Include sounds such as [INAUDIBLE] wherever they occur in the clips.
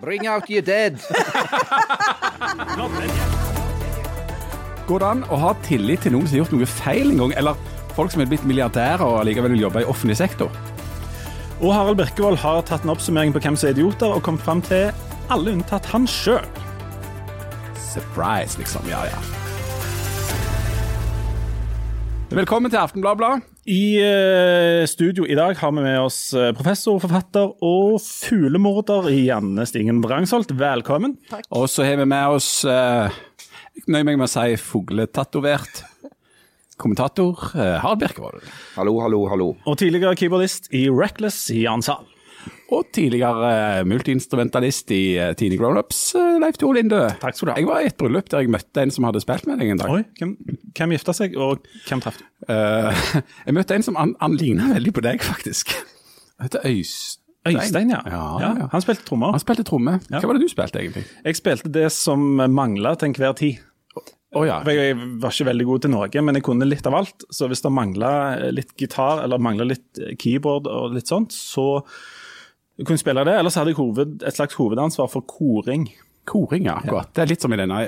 Bring out your dead. Går det an å ha tillit til noen som har gjort noe feil en gang, eller folk som er blitt milliardærer og likevel vil jobbe i offentlig sektor? Og Harald Birkevold har tatt en oppsummering på hvem som er idioter, og kommet fram til alle unntatt han sjøl. Surprise, liksom. Ja, ja. Velkommen til Aftenbladet. I uh, studio i dag har vi med oss eh, professor, forfatter og fuglemorder Janne Stingen Brangsholt. Velkommen. Og så har vi med oss uh, Jeg nøyer meg med å si fugletatovert kommentator uh, Harald Birkevold. Hallo, hallo, hallo. Og tidligere keyboardist i Reckless, Jan Zahl. Og tidligere multiinstrumentalist i uh, Tine Grownups, uh, Leif Tore Linde. Takk skal du ha. Jeg var i et bryllup der jeg møtte en som hadde spilt med deg en dag. Oi, hvem, hvem gifta seg, og hvem traff du? Uh, [LAUGHS] jeg møtte en som han, han ligna veldig på deg, faktisk. Han heter Øystein. Øystein, ja. Ja, ja, ja. Han spilte trommer. Han spilte tromme. Hva var det du spilte, egentlig? Jeg spilte det som mangla til enhver tid. Oh, ja. Jeg var ikke veldig god til noe, men jeg kunne litt av alt. Så hvis det mangla litt gitar eller mangla litt keyboard og litt sånt, så kunne spille det. Ellers hadde jeg hoved, et slags hovedansvar for koring. Koring, ja. Akkurat. Det er litt som i denne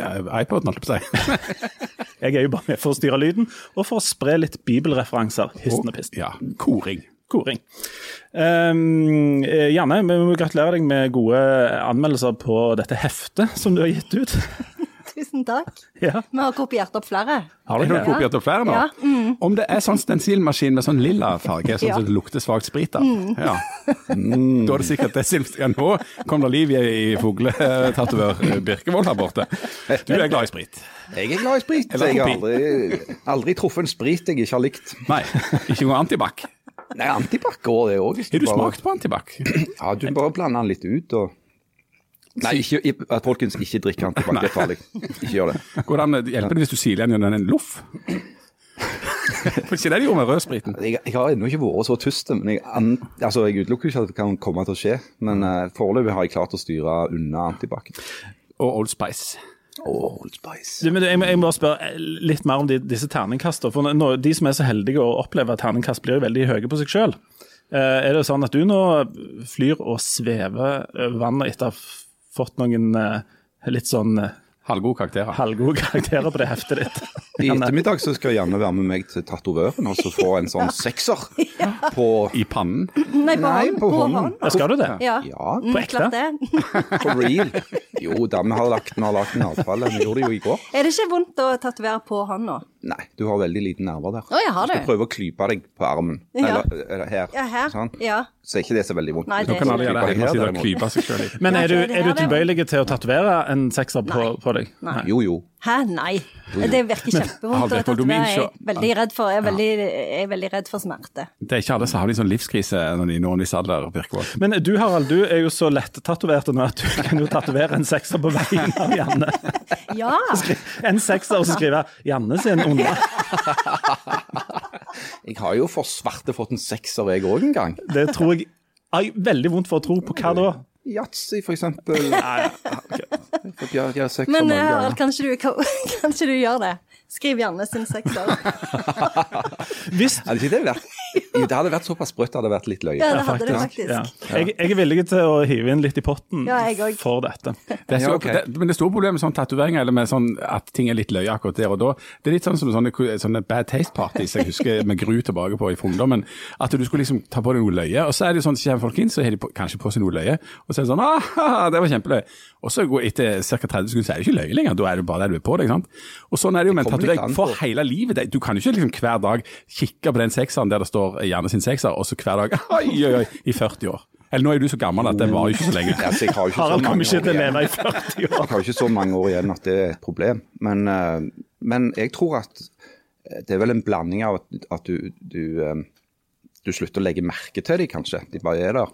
iPoden, holdt jeg på å si. [LAUGHS] Jeg er jo bare med for å styre lyden, og for å spre litt bibelreferanser. Histen og pisten. Ja, koring. Koring. Um, Janne, vi må gratulere deg med gode anmeldelser på dette heftet som du har gitt ut. [LAUGHS] Tusen takk. [LAUGHS] ja, Vi har kopiert opp flere. har dere det? kopiert opp flere nå? Ja, mm. Om det er sånn stensilmaskin med sånn lilla farge, sånn [LAUGHS] Ja. Mm. som det lukter svakt sprit av. Ja. Mm, da er det sikkert sil- ja, Nå kom det liv i, i fugletatovør Birkevold her borte. Du er glad i sprit? Jeg er glad i sprit. Eller Jeg har aldri, aldri truffet en sprit jeg ikke har likt. Nei, ikke noe antibac. Nei, antibac går det òg. Har du smakt på antibac? [CLEARS THROAT] Ja, du bare blander den litt ut og Nei, ikke, at folkens ikke drikker antibac. Det er farlig. Ikke gjør det. Går det an, hjelper det hvis du siler den gjennom en loff? For ikke det de gjorde med rødspriten? Jeg, jeg har ennå ikke vært så tyst, men jeg, an, altså, jeg utelukker ikke at det kan komme til å skje. Men uh, foreløpig har jeg klart å styre unna antibac. Og Old Spice. Oh, Old Spice. Du, men jeg, må- jeg må bare spørre litt mer om de, disse terningkastene. For nå, De som er så heldige å oppleve at terningkast blir veldig høye på seg sjøl. er det sånn at du nå flyr og svever over vannet etter fått noen eh, litt sånn eh, Halvgode karakterer. halvgode karakterer på det heftet ditt? I ettermiddag så skal Janne være med meg til tatovøren og så få en sånn sekser på I pannen. Nei, på Nei, på, på hånden. Ja, skal du det? Ja. Ja, Mm, På ekte? [LAUGHS] på real. Jo da, vi har lagt, vi har lagt en avtale. Vi gjorde det jo i går. Er det ikke vondt å tatovere på hånda? Nei, du har veldig lite nerver der. Å, jeg har Du skal du prøve å klype deg på armen. Ja. Eller, eller her. Ja, her. Sånn. Ja. Så er ikke det så veldig vondt. Nei, Nå det er kan ikke alle det. gjøre det hjemme og Her, sitte og derimot. klype seg selv i. Men er du, det- det er du tilbøyelig til å tatovere en sekser på, på deg? Nei. Jo, jo. Hæ, nei. Det virker kjempevondt tatovere. Jeg er veldig redd for, jeg er veldig, jeg er veldig redd for smerte. Det er ikke alle som har en sånn livskrise når de når en viss alder, Birkvold. Men du Harald, du er jo så lettatovert nå at du kan jo tatovere en sekser på veien av Janne. [LAUGHS] Ja! En sekser, og så skrive 'Janne sin onde'. Jeg har jo for svarte fått en sekser jeg òg en gang. Det tror jeg Ai, veldig vondt for å tro. På hva da? Yatzy, for eksempel. For de har- gjør sekser Men mange eh. Harald, kanskje du, [LAUGHS] kanskje du gjør det? Skriv gjerne sin sekser. [LAUGHS] Hvis Hadde ikke det vært Jo, det hadde vært såpass sprøtt, det hadde vært litt løye. Ja, det hadde det faktisk. ja. jeg, jeg er villig til å hive inn litt i potten Ja, jeg for dette. Det er så, Ja, ok. det, men det store problemet med sånne tatoveringer, eller med sånn at ting er litt løye akkurat der og da, det er litt sånn som sånne, sånne bad taste parties jeg husker med gru tilbake på i ungdommen. At du skulle liksom ta på deg noe løye, og så er det sånn, så kommer folk inn, så har de på, kanskje på seg noe løye, og så er det sånn, ah, det var kjempeløy. Og så går etter ca. 30 sekunder, så er det ikke løye lenger, da er det bare det du er på deg, sant? Og sånn er det jo med en tatovering for hele livet. Du kan jo ikke liksom hver dag kikke på den sekseren der det står Janne sin sekser, og så hver dag, [LAUGHS] oi, oi, oi, i 40 år. Eller nå er du så gammel at det var jo ikke så lenge. Altså, jeg har jo ikke Harald kommer ikke til å leve i 40 år. Jeg har jo ikke så mange år igjen at det er et problem. Men, eh, men jeg tror at eh, det er vel en blanding av at, du, du, eh, du slutter å legge merke til dem, kanskje. De bare er der.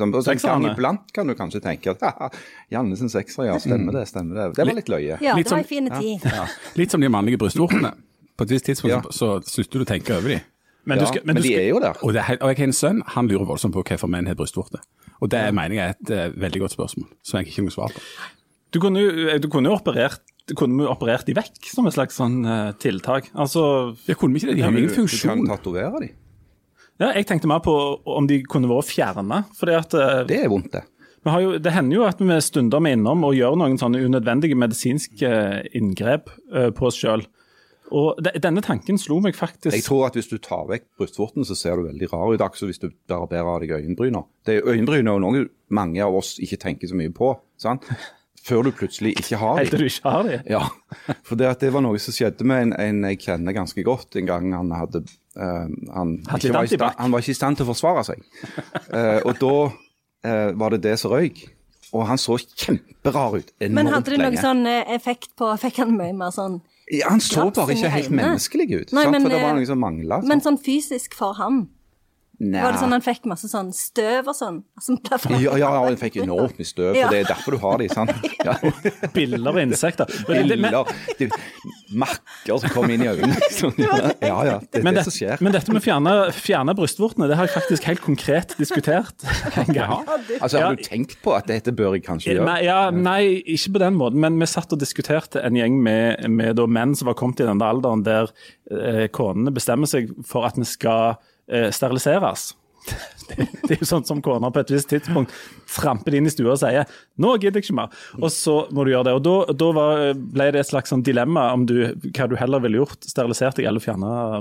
En gang iblant kan du kanskje tenke at haha, Janne sin sekser, ja, stemmer det, stemmer det. Det var litt løye. Ja, det var som- en fin tid. Litt som de mannlige brystvortene. På et visst tidspunkt Ja. så, så slutter du å tenke over dem. Men, du Ja, skal, men men du de skal, er jo der. Og, det er, og jeg har en sønn, han lurer voldsomt på hvorfor menn har brystvorte. Og det mener jeg er et uh, veldig godt spørsmål, som jeg ikke har noe svar på. du kunne jo du kunne jo operert du kunne jo operert de vekk som et slags sånn uh, tiltak. Altså, Jeg kunne ikke det, de har ingen funksjon. du kan tatovere de. ja, jeg tenkte mer på om de kunne vært fjerna. Uh, eh, Det er vondt, det. Vi har jo, det hender jo at vi stunder med innom og gjør noen sånne unødvendige medisinske inngrep uh, på oss sjøl. Og de, denne tanken slo meg faktisk Jeg tror at hvis du tar vekk brystvorten, så ser du veldig rar ut. Akkurat som hvis du barberer av deg øyenbryna. Det er Øyenbryn er noe mange av oss ikke tenker så mye på. sant? Før du plutselig ikke har Helt til du ikke har dem? Ja, for det, at det var noe som skjedde med en, en jeg kjenner ganske godt en gang han hadde uh, han, ikke var i sta- han var ikke i stand til å forsvare seg. Uh, og da uh, var det det som røyk. Og han så kjemperar ut. Men hadde det noen lenge. sånn effekt på Fikk han mye mer sånn Han så bare ikke helt menneskelig ut. Nei, men, for det var eh, noe som mangla. Men sånn fysisk for ham? Nei. Var det sånn han fikk masse sånn støv og sånn? Som Ja, ja, ja, jeg fikk enormt mye støv, Ja. for det er derfor du har de, sant? [LAUGHS] Ja. Biller og insekter. Og det- det- men- Biller, de, makker som kommer inn i øynene. [LAUGHS] liksom. Ja, ja, det er Men, det det, som skjer. men dette med å fjerne, fjerne brystvortene, det har jeg faktisk helt konkret diskutert [LAUGHS] en gang. Altså, Ja. Har du tenkt på at dette bør jeg kanskje gjøre? Nei, ja, nei, ikke på den måten, men vi satt og diskuterte en gjeng med, med da menn som var kommet i denne alderen der eh, konene bestemmer seg for at vi skal eh, steriliseres. Det, [LAUGHS] det er jo sånn som kona på et visst tidspunkt tramper inn i stua og sier 'nå gidder jeg ikke mer', og så må du gjøre det. Og Da, da var, ble det et slags sånn dilemma om du, hva du heller ville gjort, sterilisert deg eller fjerna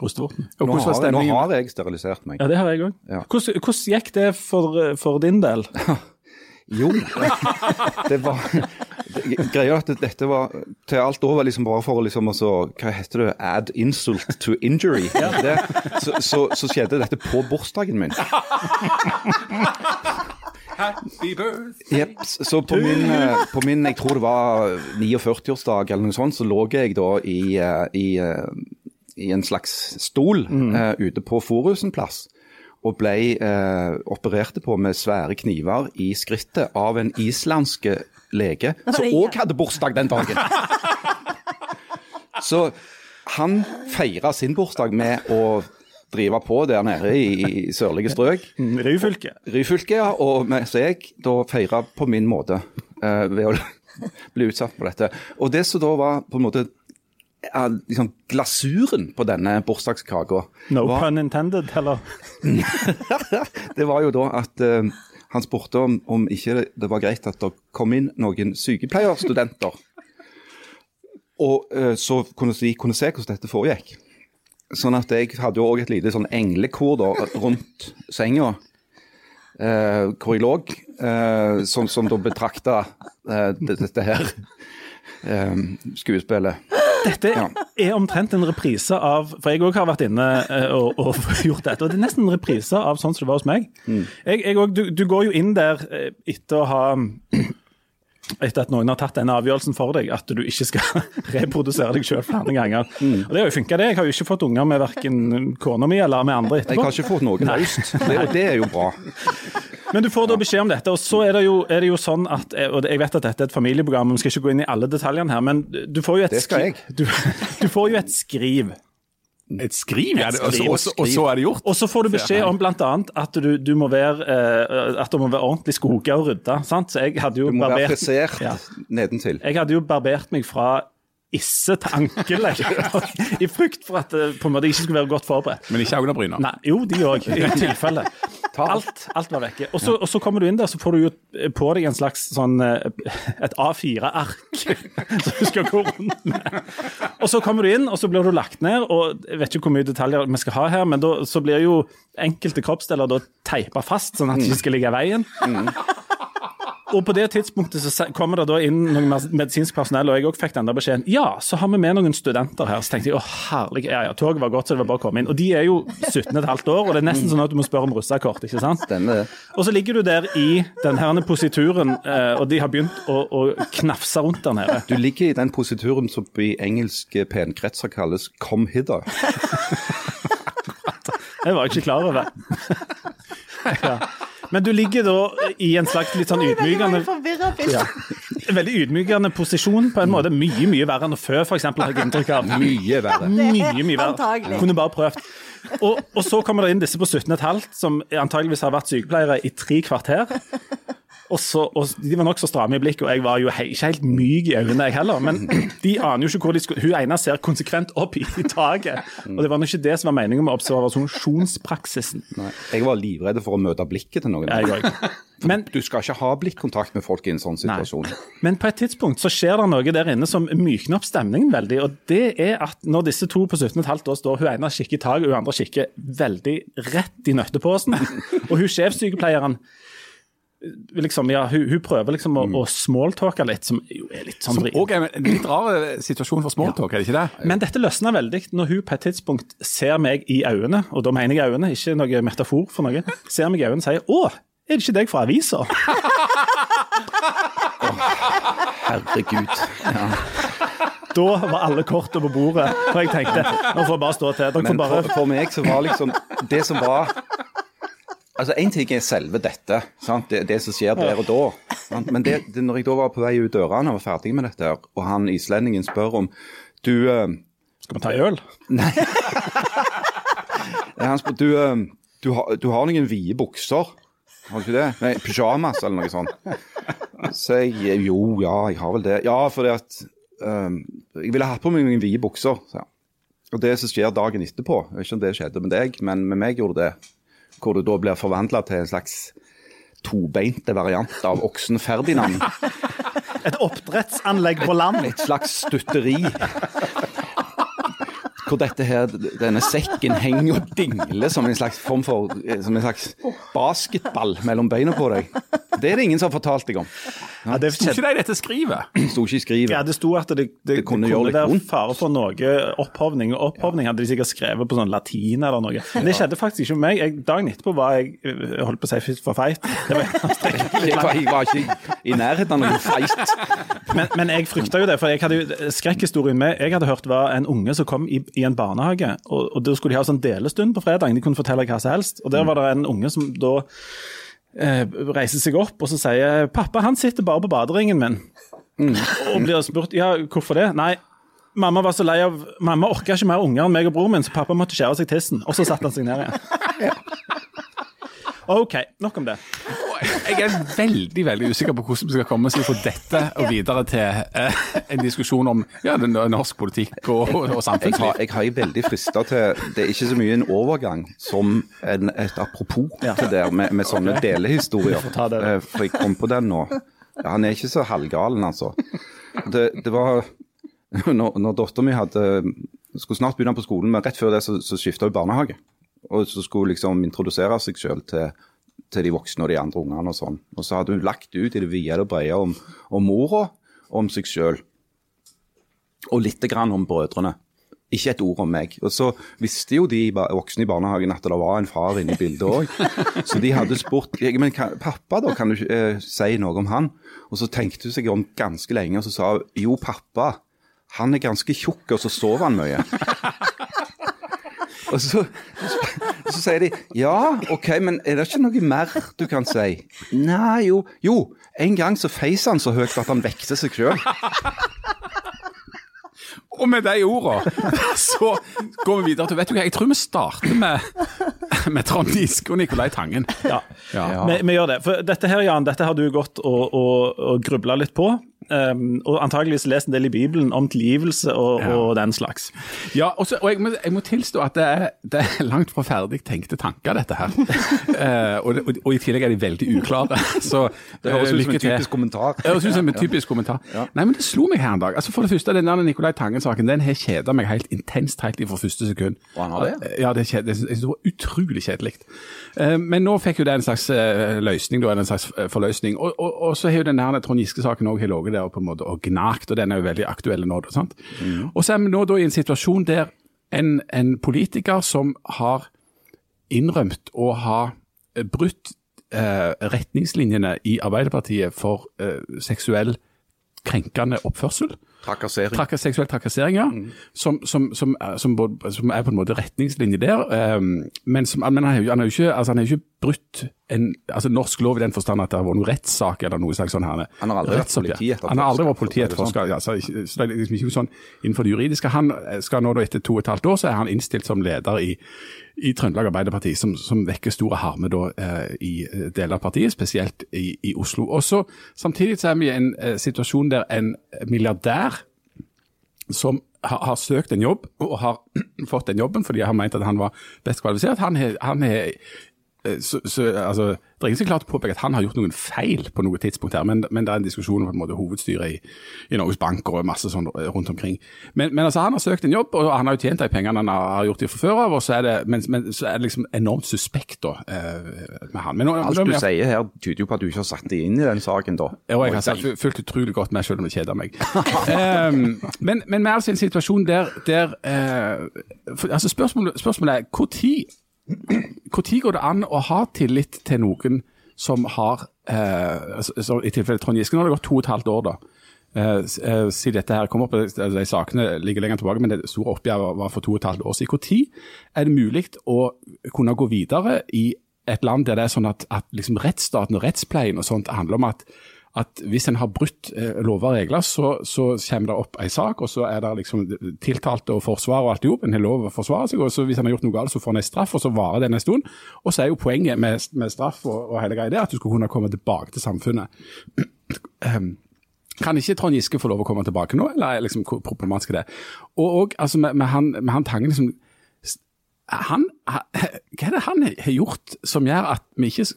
brystvorten. Nå har, nå har jeg sterilisert meg. Ja, det har jeg òg. Ja. Hvordan, hvordan gikk det for, for din del? [LAUGHS] Jo, [LAUGHS] det var Greia er at dette var til alt over liksom bare for å liksom også, Hva heter det? Add insult to injury. Det, så, så, så skjedde dette på bursdagen min. Happy birthday. Så på min, eh, på min, jeg tror det var 49-årsdag eller noe sånt, så lå jeg da i, eh, i, eh, i en slags stol eh, ute på Forusen plass. Og ble uh, opererte på med svære kniver i skrittet av en islandske lege, [LAUGHS] som òg hadde bursdag den dagen. [LAUGHS] Så han feira sin bursdag med å drive på der nede i, i sørlige strøk. Ryfylke. Ryfylke, ja, og mens jeg da feira på min måte uh, ved å [LAUGHS] bli utsatt for dette. Og det som da var på en måte uh, liksom glasuren på denne bursdagskaka, No var, pun intended, eller? det var jo da at eh, han spurte om, om ikke det, var greit at det kom inn noen sykepleierstudenter. [LAUGHS] Og eh, så kunne de kunne se hvordan dette foregikk. Sånn at jeg hadde jo òg et lite sånn englekor da, rundt senga. eh, hvor jeg lå, eh, som, som da betrakta eh, dette her eh, skuespillet. Dette er omtrent en reprise av For jeg òg har vært inne eh, og, og [LAUGHS] gjort dette. Og det er nesten en reprise av sånn som det var hos meg. Jeg, jeg også, du, du går jo inn der eh, etter å ha [CLEARS THROAT] etter at noen har tatt denne avgjørelsen for deg, at du ikke skal [LAUGHS] reprodusere deg selv flere ganger. Og Det har jo funka, det. Jeg har jo ikke fått unger med verken kona mi eller med andre etterpå. Jeg har ikke fått noe løst, det, og det er jo bra. [LAUGHS] Men du får da beskjed om dette, og så er det jo, er det jo sånn at og Jeg vet at dette er et familieprogram, vi skal ikke gå inn i alle detaljene her, men du får jo et Det skri- [LAUGHS] Du, du får jo et skriv. Et skriv, ja. Og så- er det gjort. Og så får du beskjed om bl.a. at du, du må være eh, At det må være ordentlig skoga og rydda. Sant? Så jeg hadde jo Du må være frisert Ja. nedentil. Jeg hadde jo barbert meg fra isse til ankelet [LAUGHS] i frykt for at det på en måte ikke skulle være godt forberedt. Men ikke øyenbryna. Nei, jo, de òg, i [LAUGHS] tilfelle. Alt, alt var vekke. Og så, og så kommer du inn der, så får du jo på deg en slags sånn eh, et A4-ark [LAUGHS] som du skal gå rundt med. Og så kommer du inn, og så blir du lagt ned, og jeg vet ikke hvor mye detaljer vi skal ha her, men da, så blir jo enkelte kroppsdeler da teipa fast, sånn at de ikke skal ligge i veien. Og på det tidspunktet så kommer det da inn noen medisinsk personell, og jeg òg fikk den der beskjeden. Ja, så har vi med noen studenter her. Så tenkte jeg å herlig, ja ja, toget var godt, så det var bare å komme inn. Og de er jo 17 15 år, og det er nesten sånn at du må spørre om russekort, ikke sant? Denne, Og så ligger du der i den her posituren, eh, og de har begynt å, å knafse rundt der nede. du ligger i den posituren som i engelske penkretser kalles 'come hither'. Det var jeg ikke klar over. [LAUGHS] Ja. Men du ligger da i en slags litt sånn ydmykende ja, veldig ydmykende posisjon, på en måte. Mye, mye verre enn å fø, f.eks. har jeg inntrykk av. [LAUGHS] Mye verre. Mye, mye verre. [LAUGHS] Antagelig. Kunne bare prøvd. Og, og så kommer det inn disse på 17,5 som antageligvis har vært sykepleiere i tre kvarter. Og, så, og De var nokså stramme i blikket, og jeg var jo he ikke helt myk i øynene, jeg heller. Men [CLEARS THROAT] de aner jo ikke hvor de skulle Hun ene ser konsekvent opp i, i [LAUGHS] taket. Og det var nå ikke det som var meningen med observasjonspraksisen. Nei, jeg var livredd for å møte blikket til noen. Jeg òg. Men, Du skal ikke ha blikkontakt med folk i en sånn situasjon. men på et tidspunkt så skjer det noe der inne som mykner opp stemningen veldig. og Det er at når disse to på 17,5 år står, hun ene kikker i taket, hun andre kikker veldig rett i nøtteposen. [LAUGHS] Og hun sjefssykepleieren liksom, ja, hun, hun prøver liksom å, å smalltalke litt, som jo er litt sånn Som òg er en litt rar eh, situasjon for smalltalk, er det ikke det? Men dette løsner veldig når hun på et tidspunkt ser meg i øynene, og da mener jeg øynene, ikke noe metafor for noe, ser meg i øynene og sier 'Å, er det ikke deg fra avisa?' [LAUGHS] Herregud. Ja. Da var alle kortene på bordet, for jeg tenkte nå får jeg bare stå til. Dere Men bare for, for meg så var liksom Det som var Altså, Én ting er selve dette, sant? Det, det som skjer der og da. Sant? Men det, det, når jeg da var på vei ut dørene og var ferdig med dette, og han islendingen spør om Du eh, Skal vi ta øl? [LAUGHS] Han spør, du, eh, du, har, du har noen vide bukser, har du ikke det? Nei, Pyjamas eller noe sånt. Så jeg jo, ja, jeg har vel det. Ja, fordi at eh, Jeg ville hatt på meg noen vide bukser. Så. Og det som skjer dagen etterpå, jeg vet ikke om det skjedde med deg, men med meg gjorde det, hvor du da blir forvandla til en slags tobeinte variant av oksen Ferdinand. [LAUGHS] Et oppdrettsanlegg på land. Et slags stutteri. Hvor dette her, denne sekken henger og dingler som en slags form for som en slags basketball mellom beina på deg. Det er det ingen som har fortalt deg om. Ja, det, Sto ikke det i dette skrivet? Det sto ikke i skrivet. ja, det sto at det, det, det Det kunne kunne, være vondt. fare for noe opphovning. Og opphovning hadde de sikkert skrevet på sånn latin eller noe. Men det skjedde faktisk ikke med meg. Jeg, dagen etterpå var jeg jeg holdt på å si fit for feit. Det var, [LAUGHS] Jeg var, jeg var ikke i nærheten av noe feit. Men, men jeg frykta jo det, for jeg hadde jo, skrekkhistorien med jeg hadde hørt var en unge som kom i, i en barnehage, og, og da skulle de ha sånn delestund på fredag. De kunne fortelle hva som helst. Og der var det en unge som da eh, reiser seg opp og så sier 'pappa, han sitter bare på baderingen min'. Og blir spurt ja, hvorfor det. Nei, mamma var så lei av Mamma orka ikke mer unger enn meg og broren min, så pappa måtte skjære seg tissen. Og så satte han seg ned igjen. [LAUGHS] OK, nok om det. Jeg er veldig veldig usikker på hvordan vi skal komme oss fra dette og videre til eh, en diskusjon om ja, norsk politikk og, og, samfunnsliv. Jeg har, samfunnsliv. jeg veldig frista til Det er ikke så mye en overgang som en, et apropos til det, med, med sånne delehistorier. det. Eh, For jeg kom på den nå. Ja, han er ikke så halvgalen, altså. Det, det var Når, når dattera mi skulle snart begynne på skolen, men rett før det så, så skifta hun barnehage. Og så skulle hun liksom introdusere seg sjøl til, til de voksne og de andre ungene og sånn. Og så hadde hun lagt ut i det vide og brede om, om mora, om seg sjøl. Og lite grann om brødrene. Ikke et ord om meg. Og så visste jo de voksne i barnehagen at det var en far inne i bildet òg. [LAUGHS] Så de hadde spurt «Ja, men kan, pappa, da, kan du eh, si noe om han? Og så tenkte hun seg om ganske lenge, og så sa hun jo, pappa, han er ganske tjukk, og så sover han mye. [LAUGHS] Og så, så sier de ja, OK, men er det ikke noe mer du kan si? Nei, jo. Jo, en gang så feis han så høyt at han vekte seg sjøl. Og med de ordene så går vi videre til Vet du hva, jeg tror vi starter med, med Trond Giske og Nicolai Tangen. Ja. Ja. Vi, vi gjør det. For dette her, Jan, dette har du gått og, og, og grubla litt på. Um, og antageligvis lest en del i Bibelen om tilgivelse og, Ja. og den slags. Ja, også, og jeg må, jeg må tilstå at det er, det er langt fra ferdig tenkte tanker, dette her. uh, [LAUGHS] og, og, og i tillegg er de veldig uklare. [LAUGHS] Så Det høres eh, ut som en typisk kommentar. Det høres ut som en [LAUGHS] typisk kommentar. Nei, men det slo meg her en dag. Altså For det første, den der Nicolai Tangen-saken den har kjeda meg helt intenst helt fra første sekund. Og han har det? Ja, det, kjed- det, det var utrolig kjedelig. Eh, Men nå fikk jo det en slags eh, løsning, da, en slags eh, forløsning. Og, og, og så har jo den her Trond Giske-saken òg ligget der på en måte og gnagt, og den er jo veldig aktuell nå. sant? Mm. Og så er vi nå da i en situasjon der en, en politiker som har innrømt å ha brutt eh, retningslinjene i Arbeiderpartiet for eh, seksuell krenkende oppførsel, Trakassering. Trak seksuell trakassering, ja. Som, som, som, er- som, både, som er på en måte retningslinje der. Um, men som, men han har jo, ikke, altså, ikke brutt en, altså, norsk lov i den forstand at det har vært noen rettssak eller noe slags sånn her. Han har aldri vært politietterforsker, Han har aldri vært politietterforsker. Ja, så, så det er liksom ikke sånn innenfor det juridiske. Han skal nå da etter to og et halvt år, så er han innstilt som leder i, i Trøndelag Arbeiderparti, som, som vekker store harme da, eh, i eh, deler av partiet, spesielt i, i Oslo. Også, Samtidig så er vi i en eh, situasjon der en milliardær som har, har søkt en jobb og har [CLEARS THROAT] fått den jobben fordi han mente at han var best kvalifisert. Han han eh, så, så, altså, Det er ingen som klart å påpeke at han har gjort noen feil på noe tidspunkt her, men, men det er en diskusjon om hovedstyret i, i Norges Bank og masse sånn rundt omkring. Men, men altså, han har søkt en jobb, og han har jo tjent de pengene han har gjort det fra før av, og så er det, men, men, så er det liksom enormt suspekt da, med han. Men, Alt du sier her tyder jo på at du ikke har satt deg inn i den saken, da. Jo, jeg har satt fulgt utrolig godt med, selv om det kjeder meg. um, [LAUGHS] men, men vi er altså i en situasjon der, der uh, for, altså spørsmålet, spørsmålet er når når går det an å ha tillit til noen som har eh, så, I tilfelle Trond Giske, nå har det gått to og et halvt år, da. Eh, eh siden dette her kom opp, altså, De sakene ligger lenger tilbake, men det store oppgjøret var for to og et halvt år siden. Når er det mulig å kunne gå videre i et land der det er sånn at, at liksom rettsstaten og rettspleien og sånt handler om at at hvis en har brutt eh, lover og regler, så, så, kommer det opp en sak, og så er det liksom tiltalte og forsvar og alt i hop. En har lov å forsvare seg, og så hvis en har gjort noe galt, så får en en straff, og så varer den en stund. Og så er jo poenget med, med straff og, og hele greia det at du skal kunne komme tilbake til samfunnet. [CLEARS THROAT] Ehm, kan ikke Trond Giske få lov å komme tilbake nå, eller er liksom, hvor problematisk det? Og, og altså, med, med, han, med han Tangen liksom han, [LAUGHS] hva er det han har gjort som gjør at vi ikke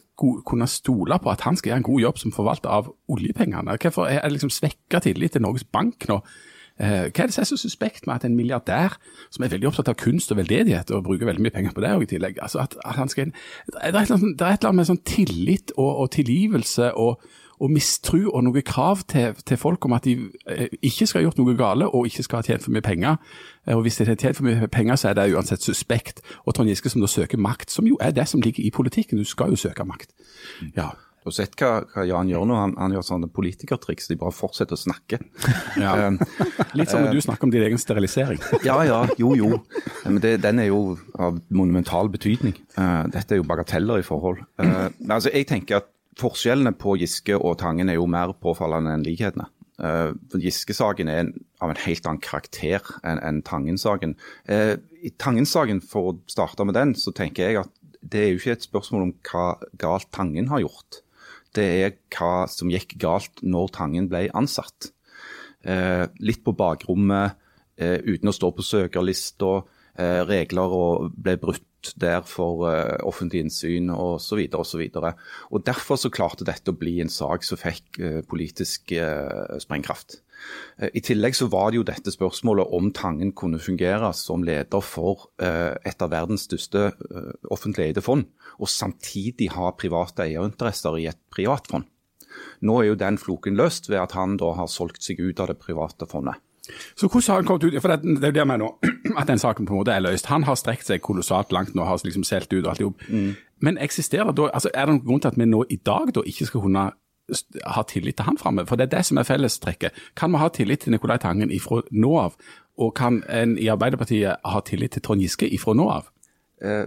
kunne stole på at han skal gjøre en god jobb som forvalter av oljepengene? Hvorfor er det liksom svekka tillit til Norges Bank nå? Eh, hva er det som er så suspekt med at en milliardær som er veldig opptatt av kunst og veldedighet, og bruker veldig mye penger på det i tillegg altså at, at han skal, Det er et eller annet, med sånn tillit og, og tilgivelse og og mistro og noe krav til, til, folk om at de eh, ikke skal ha gjort noe gale og ikke skal ha tjent for mye penger. Eh, og Hvis de har tjent for mye penger, så er det uansett suspekt. Og Trond Giske som da søker makt, som jo er det som ligger i politikken. Du skal jo søke makt. Ja. Du har sett hva, hva, Jan gjør nå. Han, han gjør sånne politikertriks. De bare fortsetter å snakke. [LAUGHS] Ja. Um, Litt som når du snakker om din egen sterilisering. [LAUGHS] ja, ja. Jo, jo. Men det, den er jo av monumental betydning. Uh, dette er jo bagateller i forhold. Uh, altså, jeg tenker at Forskjellene på Giske og Tangen er jo mer påfallende enn likhetene. Uh, Giske-saken er av en helt annen karakter enn en Tangen-saken. Uh, I Tangen-saken, for å starte med den, så tenker jeg at det er jo ikke et spørsmål om hva galt Tangen har gjort. Det er hva som gikk galt når Tangen ble ansatt. Uh, litt på bakrommet, uten å stå på søkerlista, regler og ble brutt der for uh, offentlig innsyn osv. osv. Derfor så klarte dette å bli en sak som fikk uh, politisk uh, sprengkraft. I tillegg så var det jo dette spørsmålet om Tangen kunne fungere som leder for et av verdens største offentlig eide fond, og samtidig ha private eierinteresser i et privat fond. Nå er jo den floken løst ved at han da har solgt seg ut av det private fondet. Så hvordan har han kommet ut? For det, det er jo det jeg mener [CLEARS THROAT] at den saken på en måte er løst. Han har strekt seg kolossalt langt nå, har liksom solgt ut og alt i hop. Mm. Men eksisterer da, altså er det noen grunn til at vi nå i dag da ikke skal kunne ha tillit til han framme? For det er det som er fellestrekket. Kan vi ha tillit til Nicolai Tangen ifra nå av? Og kan en i Arbeiderpartiet ha tillit til Trond Giske ifra nå av? Eh,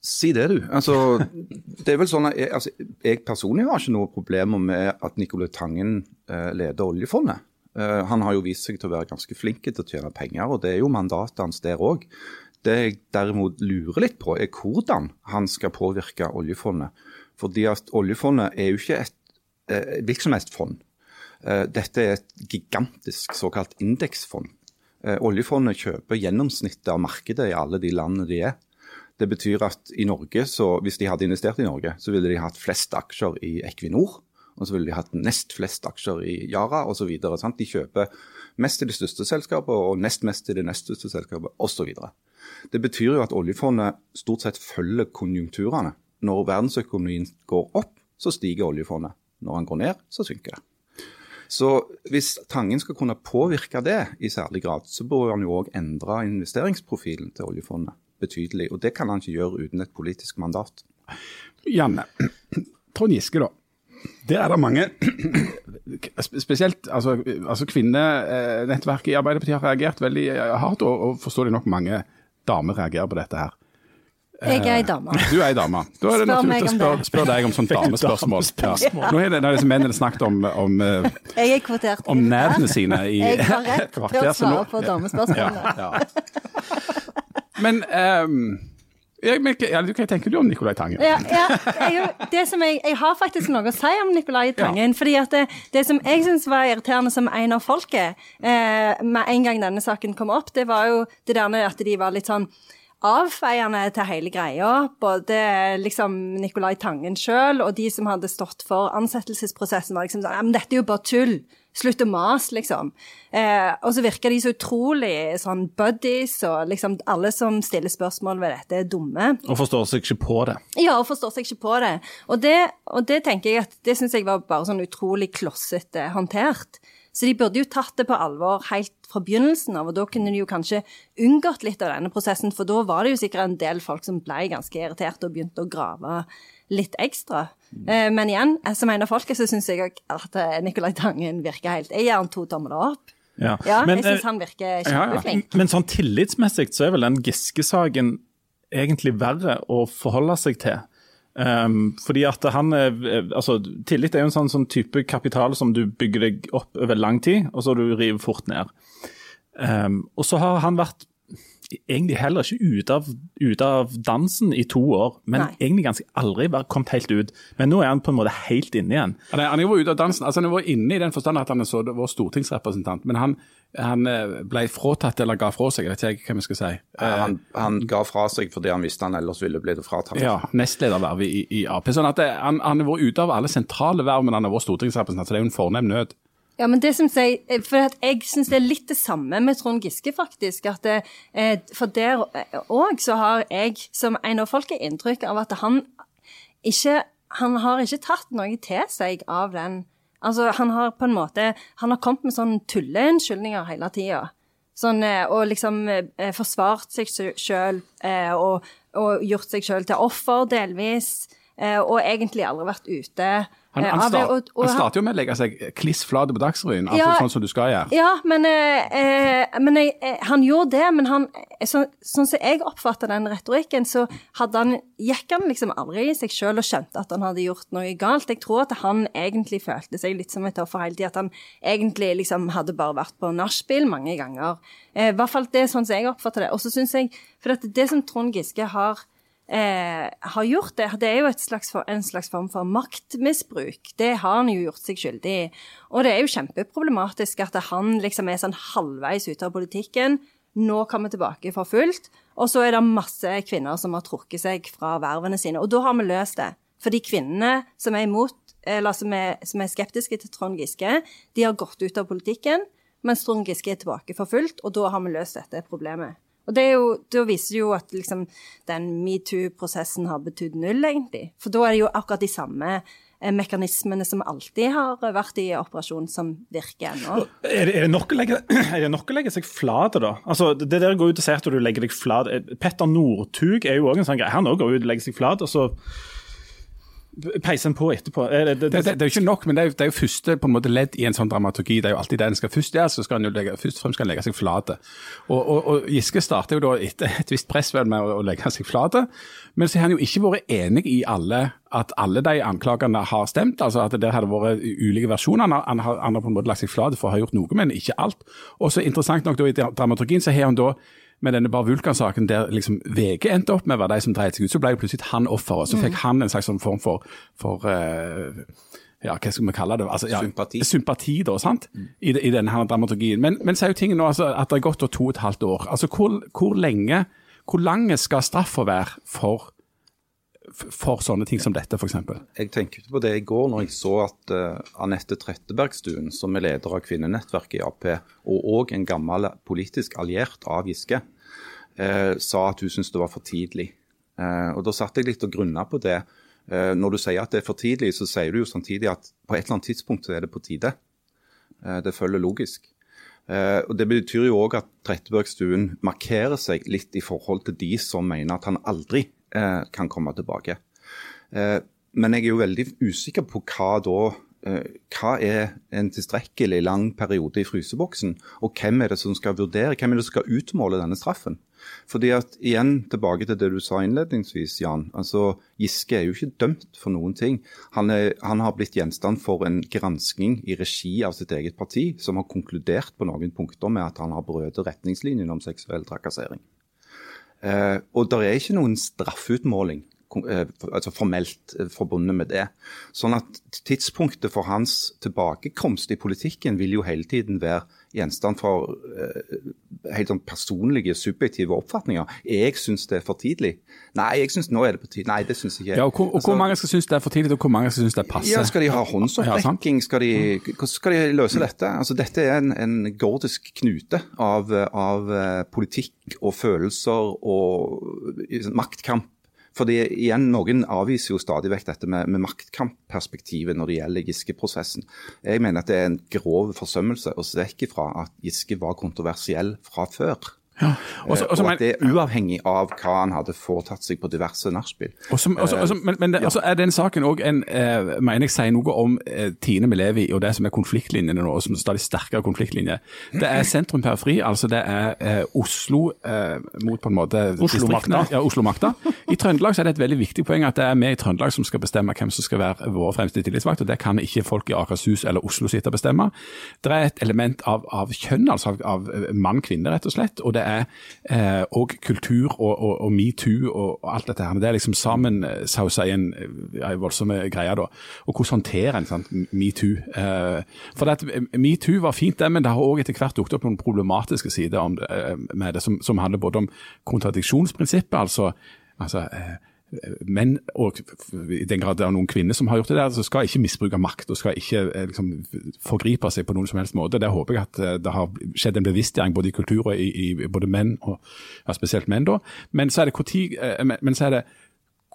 si det, du. Altså, [LAUGHS] det er vel sånn at jeg, altså, jeg personlig har ikke noe problemer med at Nicolai Tangen eh, leder oljefondet. Eh, han har jo vist seg til å være ganske flink til å tjene penger, og det er jo mandatet hans der òg. Det jeg derimot lurer litt på, er hvordan han skal påvirke oljefondet. Fordi at oljefondet er jo ikke et eh, virksomhetsfond. Eh, dette er et gigantisk såkalt indeksfond. Oljefondet kjøper gjennomsnittet av markedet i alle de landene de er. Det betyr at i Norge, så, hvis de hadde investert i Norge, så ville de hatt flest aksjer i Equinor og så ville de hatt nest flest aksjer i Yara osv. De kjøper mest til det største selskapet og nest mest til det nest største selskapet osv. Det betyr jo at oljefondet stort sett følger konjunkturene. Når verdensøkonomien går opp, så stiger oljefondet. Når han går ned, så synker det. Så hvis Tangen skal kunne påvirke det i særlig grad, så bør han jo òg endre investeringsprofilen til oljefondet betydelig. Og det kan han ikke gjøre uten et politisk mandat. Janne, Trond Giske, da. Der er det mange, [CLEARS THROAT] spesielt altså, altså kvinnenettverket i Arbeiderpartiet har reagert veldig eh, hardt, og, og forståelig nok mange damer reagerer på dette her. Jeg er ei dame. Du er ei dame. Da er det naturlig å spørre spør deg om [LAUGHS] sånne damespørsmål. Ja. Nå er det, disse mennene snakket om, om, jeg er kvotert om nærdene sine i Jeg har [LAUGHS] rett til å svare på damespørsmålene. Ja, ja. Men um, ja, hva tenker du om Nicolai Tangen? Ja, ja jeg, jeg, jeg, har faktisk noe å si om Nicolai Tangen. fordi at det, det som jeg syns var irriterende som en av folket, eh, med en gang denne saken kom opp, det var jo det der med at de var litt sånn avfeiende til hele greia. Både liksom Nicolai Tangen sjøl og de som hadde stått for ansettelsesprosessen, var liksom sånn Ja, men dette er jo bare tull. Slutt å mase, liksom. Eh, og så virker de så utrolig sånn buddies, og liksom alle som stiller spørsmål ved dette, er dumme. Og forstår seg ikke på det. Ja, og forstår seg ikke på det. Og det, og det tenker jeg at det syns jeg var bare sånn utrolig klossete håndtert. Så de burde jo tatt det på alvor helt fra begynnelsen av, og da kunne de jo kanskje unngått litt av denne prosessen, for da var det jo sikkert en del folk som ble ganske irriterte og begynte å grave litt ekstra. Mm. men igjen, eh, som en av folket, så syns jeg at eh, Nicolai Tangen virker helt Jeg gir han to tomler opp. Ja, Ja, Men, jeg syns han virker ja. ja. Men sånn tillitsmessig så er vel den Giske-saken egentlig verre å forholde seg til. Um, fordi at han er, altså Tillit er jo en sånn, sånn type kapital som du bygger deg opp over lang tid, og så du river fort ned. Um, og så har han vært egentlig heller ikke ute av, ut av dansen i to år, men Nei. egentlig ganske aldri vært kommet helt ut. Men nå er han på en måte helt inne igjen. Han han er jo ute av dansen. altså Han har vært inne i den forstand at han er så, vår stortingsrepresentant. Men han, han eh, ble fratatt eller ga fra seg, jeg vet ikke hva vi skal si. Eh, Han, han ga fra seg fordi han visste han ellers ville blitt fratatt. Ja, nestledervervet i, i Ap. Sånn at det, han, han har vært ute av alle sentrale verv, men han har vært stortingsrepresentant, så det er jo en fornem nød. Ja, men det synes jeg For at jeg syns det er litt det samme med Trond Giske, faktisk. At det, eh, for der òg så har jeg som en av folket inntrykk av at han ikke Han har ikke tatt noe til seg av den Altså, han har på en måte Han har kommet med sånne tulleunnskyldninger hele tida. Sånn, eh, og liksom eh, forsvart seg sjøl eh, og, og gjort seg sjøl til offer, delvis. Eh, og egentlig aldri vært ute. Han, eh, han, start, og- og han starter jo med å legge seg kliss flat på Dagsrevyen, altså Ja. sånn som du skal gjøre. Ja, men, eh, eh, men jeg, han gjorde det. Men han, så, sånn som jeg oppfatter den retorikken, så han, gikk han liksom aldri i seg sjøl og skjønte at han hadde gjort noe galt. Jeg tror at han egentlig følte seg litt som et offer hele tida. At han egentlig liksom hadde bare vært på nachspiel mange ganger. Eh, I hvert fall det er sånn som jeg oppfatter det. Og så syns jeg For at det som Trond Giske har eh, har gjort det. Det er jo slags for, en slags form for maktmisbruk. Det har han jo gjort seg skyldig i. Og det er jo kjempeproblematisk at han liksom er sånn halvveis ute av politikken. Nå kommer tilbake for fullt. Og så er det masse kvinner som har trukket seg fra vervene sine. Og da har vi løst det. For de kvinnene som er imot, eller som er, som er skeptiske til Trond Giske, de har gått ut av politikken, mens Trond Giske er tilbake for fullt, og da har vi løst dette problemet. Og det jo, da viser det jo at liksom, den metoo-prosessen har betydd null, egentlig. For da er det jo akkurat de samme eh, mekanismene som alltid har vært i operasjon, som virker ennå. Er det, det er det nok å legge [CLEARS THROAT] seg flat, da? Altså, det der går ut og sier at du legger deg flat. Petter Northug er jo òg en sånn greie. Han òg går ut og legger seg flat, og så peiser han på etterpå. Er det, det, Det, det, er jo ikke nok, men det er jo, det er jo første på en måte ledd i en sånn dramaturgi. Det er jo alltid det en skal først gjøre, så skal han jo legge, først og fremst skal legge seg flate. Og, og, og Giske starter jo da etter et visst press vel med å, å legge seg flate, men så har han jo ikke vært enig i alle at alle de anklagene har stemt, altså at det hadde vært ulike versjoner. Han har, han har, på en måte lagt seg flate for å ha gjort noe, men ikke alt. Og så interessant nok da i dramaturgien så har han da med denne Bar Vulkan-saken der liksom VG endte opp med å være de som dreide seg ut, så ble jo plutselig han offeret. Så fikk han en slags sånn form for, for uh, ja, hva skal vi kalle det? Altså, ja, Sympati. Sympati, da, sant? I, I denne her dramaturgien. Men, men så er jo tingen nå altså, at det er gått to og et halvt år. Altså, hvor, hvor lenge, hvor lange skal straffa være for, for sånne ting som dette, f.eks.? Jeg tenkte på det i går når jeg så at uh, Anette Trettebergstuen, som er leder av kvinnenettverket i Ap, og òg en gammel politisk alliert av Giske, uh, sa at hun syntes det var for tidlig. Uh, og Da satt jeg litt og grunna på det. Når du sier at det er for tidlig, så sier du jo samtidig at på et eller annet tidspunkt så er det på tide. Det følger logisk. Uh, og Det betyr jo òg at Trettebergstuen markerer seg litt i forhold til de som mener at han aldri kan komme tilbake. Eh, men jeg er jo veldig usikker på hva da eh, hva er en tilstrekkelig lang periode i fryseboksen, og hvem er det som skal vurdere, hvem er det som skal utmåle denne straffen? Fordi at, igjen tilbake til det du sa innledningsvis, Jan. altså Giske er jo ikke dømt for noen ting. Han, er, han har blitt gjenstand for en gransking i regi av sitt eget parti, som har konkludert på noen punkter med at han har brutt retningslinjene om seksuell trakassering. Eh, og det er ikke noen straffeutmåling eh, altså formelt eh, forbundet med det. Sånn at tidspunktet for hans tilbakekomst i politikken vil jo hele tiden være gjenstand for eh, helt sånn personlige, subjektive oppfatninger. Jeg syns det er for tidlig. Nei, jeg syns nå er det på tide. Nei, det syns jeg ikke. Ja, og hvor, og hvor mange skal synes det er for tidlig, og hvor mange skal synes det er passe? Ja, Skal de ha håndsopprekking? Skal de, hvordan skal de løse dette? Altså, dette er en, en gordisk knute av, av eh, politikk og følelser og eh, maktkamp. Fordi igjen, Noen avviser jo stadig vekk dette med, med maktkampperspektivet når det gjelder Giske-prosessen. Jeg mener at det er en grov forsømmelse å se vekk ifra at Giske var kontroversiell fra før. Og så- også, og at det er uavhengig av hva han hadde foretatt seg på diverse nachspiel. Men men det, altså er den saken òg en eh, mener jeg sier noe om eh, Tine vi lever i, og det som er konfliktlinjene nå, og som stadig sterkere konfliktlinjer. Det er sentrum-periferi, altså det er eh, Oslo eh, mot på en måte Oslo-makta. Ja, Oslo-makta. I Trøndelag så er det et veldig viktig poeng at det er vi i Trøndelag som skal bestemme hvem som skal være våre fremste tillitsvakt, og Det kan ikke folk i Akershus eller Oslo sitte og bestemme. Det er et element av, av kjønn, altså av, av mann-kvinne, rett og slett. Og det er eh, og kultur og, og, og metoo og, og alt dette her. Men det er liksom sammen eh, i en, voldsomme en voldsom greie, da. Og hvordan håndterer en sant, metoo? Eh, for at eh, metoo var fint, det, men det har òg etter hvert dukket opp noen problematiske sider det, eh, med det, som, som handler både om kontradiksjonsprinsippet, altså, altså eh, menn, og i den grad det er noen kvinner som har gjort det der, så skal ikke misbruke makt og skal ikke eh, liksom, forgripe seg på noen som helst måte. Der håper jeg at eh, det har skjedd en bevisstgjøring både i kultur og i, i både menn, og ja, spesielt menn. da. Men så er det eh, men, så er det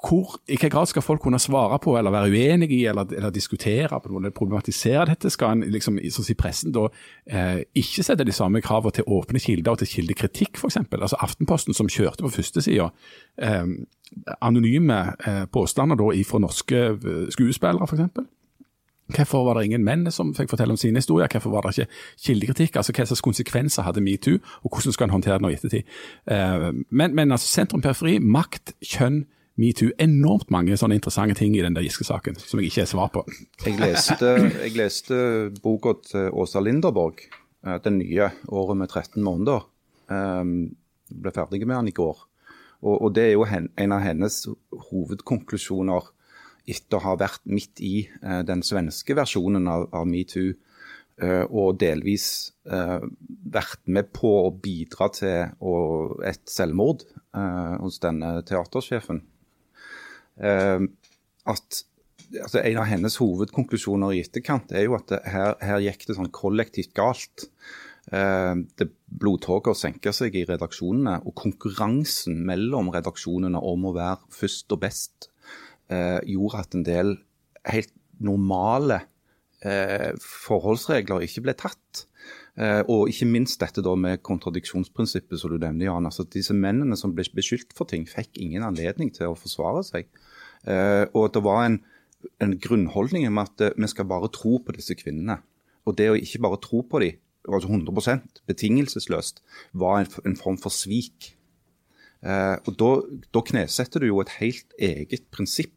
hvor, I hvilken grad skal folk kunne svare på, eller være uenige i, eller, eller diskutere eller problematisere dette? Skal en liksom, sånn som i pressen da eh, ikke sette de samme kravene til åpne kilder og til kildekritikk, f.eks.? Altså Aftenposten som kjørte på førstesida eh, anonyme eh, påstander da fra norske eh, skuespillere, f.eks. Hvorfor var det ingen menn som fikk fortelle om sine historier? Hvorfor var det ikke kildekritikk? Altså Hva slags konsekvenser hadde metoo, og hvordan skal en håndtere det nå i ettertid? Eh, men, men altså sentrum-periferi, makt, kjønn, metoo. Enormt mange sånne interessante ting i den der Giske-saken som jeg ikke har svar på. Jeg leste, jeg leste boka til Åsa Linderborg, den nye, 'Året med 13 måneder'. Jeg ble ferdig med den i går. Og, og Det er jo hen, en av hennes hovedkonklusjoner etter å ha vært midt i eh, den svenske versjonen av, av metoo. eh, og delvis eh, vært med på å bidra til å, et selvmord eh, hos denne teatersjefen. Eh, at altså En av hennes hovedkonklusjoner i etterkant er jo at det, her, her gikk det sånn kollektivt galt. Det Blodtåker senker seg i redaksjonene, og konkurransen mellom redaksjonene om å være først og best eh, gjorde at en del helt normale eh, forholdsregler ikke ble tatt. Eh, og ikke minst dette da med kontradiksjonsprinsippet som du nevner, Jan. Altså Disse mennene som ble beskyldt for ting, fikk ingen anledning til å forsvare seg. Eh, og det var en, en grunnholdning om at eh, vi skal bare tro på disse kvinnene. Og det å ikke bare tro på dem, altså 100% betingelsesløst, var en, en form for svik. Eh, og da, da knesetter du jo et helt eget prinsipp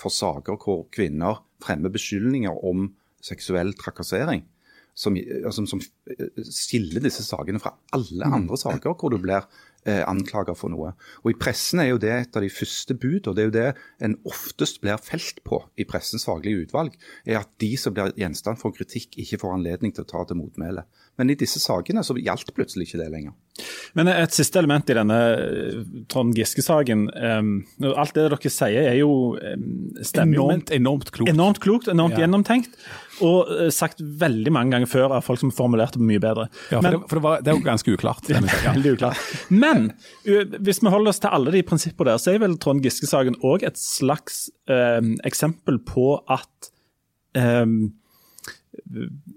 for saker hvor kvinner fremmer beskyldninger om seksuell trakassering. Som, altså, som skiller disse sakene fra alle andre saker hvor du blir eh, for noe. Og I pressen er jo det et av de første bud, og det er jo det en oftest blir felt på i pressens faglige utvalg, er at de som blir gjenstand for kritikk, ikke får anledning til å ta til motmæle. Men i disse sakene så gjaldt plutselig ikke det lenger. Men et siste element i denne eh, Trond Giske-saken. Um, alt det dere sier er jo um, stemmer jo, men Enormt, enormt klokt. Enormt klokt, enormt Ja. gjennomtenkt. Og uh, sagt veldig mange ganger før av folk som formulerte det mye bedre. Ja, for, Men- det, for det, var, det er jo ganske uklart. [LAUGHS] Ja. Veldig uklart. Men hvis vi holder oss til alle de prinsippene der, så er vel Trond Giske-saken òg et slags ø, eksempel på at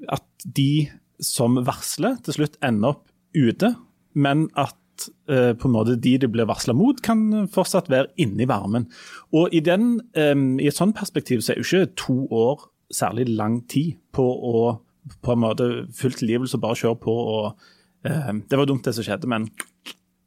At de som varsler, til slutt ender opp ute, men at eh, på en måte de det blir varsla mot, kan fortsatt være inne i varmen. Og i, den, eh, i et sånt perspektiv så er jo ikke to år særlig lang tid på å på en måte full tilgivelse og bare kjøre på og Eh, Det var dumt det som skjedde, men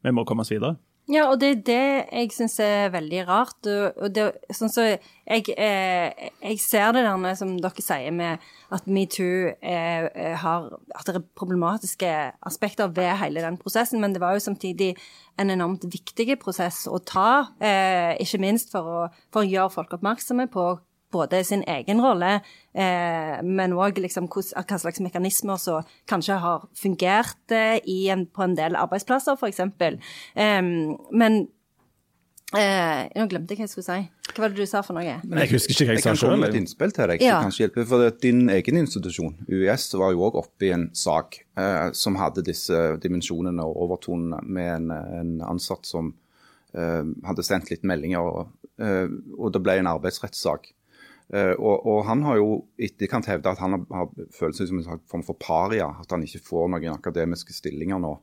vi må komme oss videre. Ja, og det er det jeg syns er veldig rart. Og det, sånn så jeg, eh, jeg ser det der som dere sier, med at metoo eh, eh, har At det er problematiske aspekter ved hele den prosessen, men det var jo samtidig en enormt viktig prosess å ta, eh, ikke minst for å, for å gjøre folk oppmerksomme på både sin egen rolle, eh, men òg liksom hva, slags mekanismer som kanskje har fungert eh, i en, på en del arbeidsplasser, f.eks. Eh, men eh, Nå glemte jeg hva jeg skulle si. Hva var det du sa for noe? Men jeg husker ikke hva Jeg jeg sa kan komme med et innspill til deg. Ja. kanskje hjelper, for Din egen institusjon, UiS, var jo òg oppe i en sak eh, som hadde disse dimensjonene og overtonene med en, en ansatt som eh, hadde sendt litt meldinger, og, eh, og det ble en arbeidsrettssak. Eh, og, og han har jo etterkant hevda at han har, har følt seg som en form for paria, at han ikke får noen akademiske stillinger nå.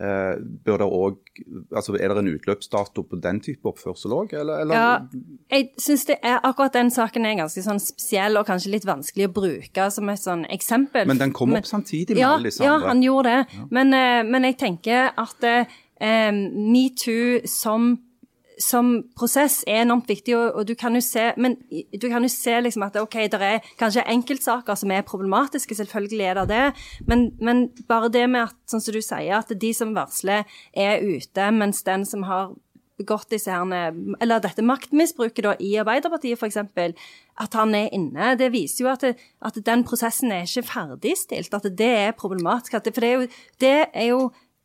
Eh, det også, altså Er det en utløpsdato på den type oppførsel òg, eller? eller? Ja, jeg syns det er akkurat den saken er ganske sånn spesiell og kanskje litt vanskelig å bruke som et sånn eksempel. Men den kom opp samtidig med ja, alle disse Ja, han gjorde det. Men, eh, men jeg tenker at eh, metoo som som prosess er enormt viktig, og, og du kan jo se men du kan jo se liksom at ok, det er kanskje enkeltsaker som er problematiske, selvfølgelig er det det, men, men bare det med at, sånn som du sier, at de som varsler er ute, mens den som har begått disse herne, eller dette maktmisbruket da, i Arbeiderpartiet f.eks., at han er inne, det viser jo at, det, at den prosessen er ikke ferdigstilt, at det er problematisk. At det, for det er jo, det er jo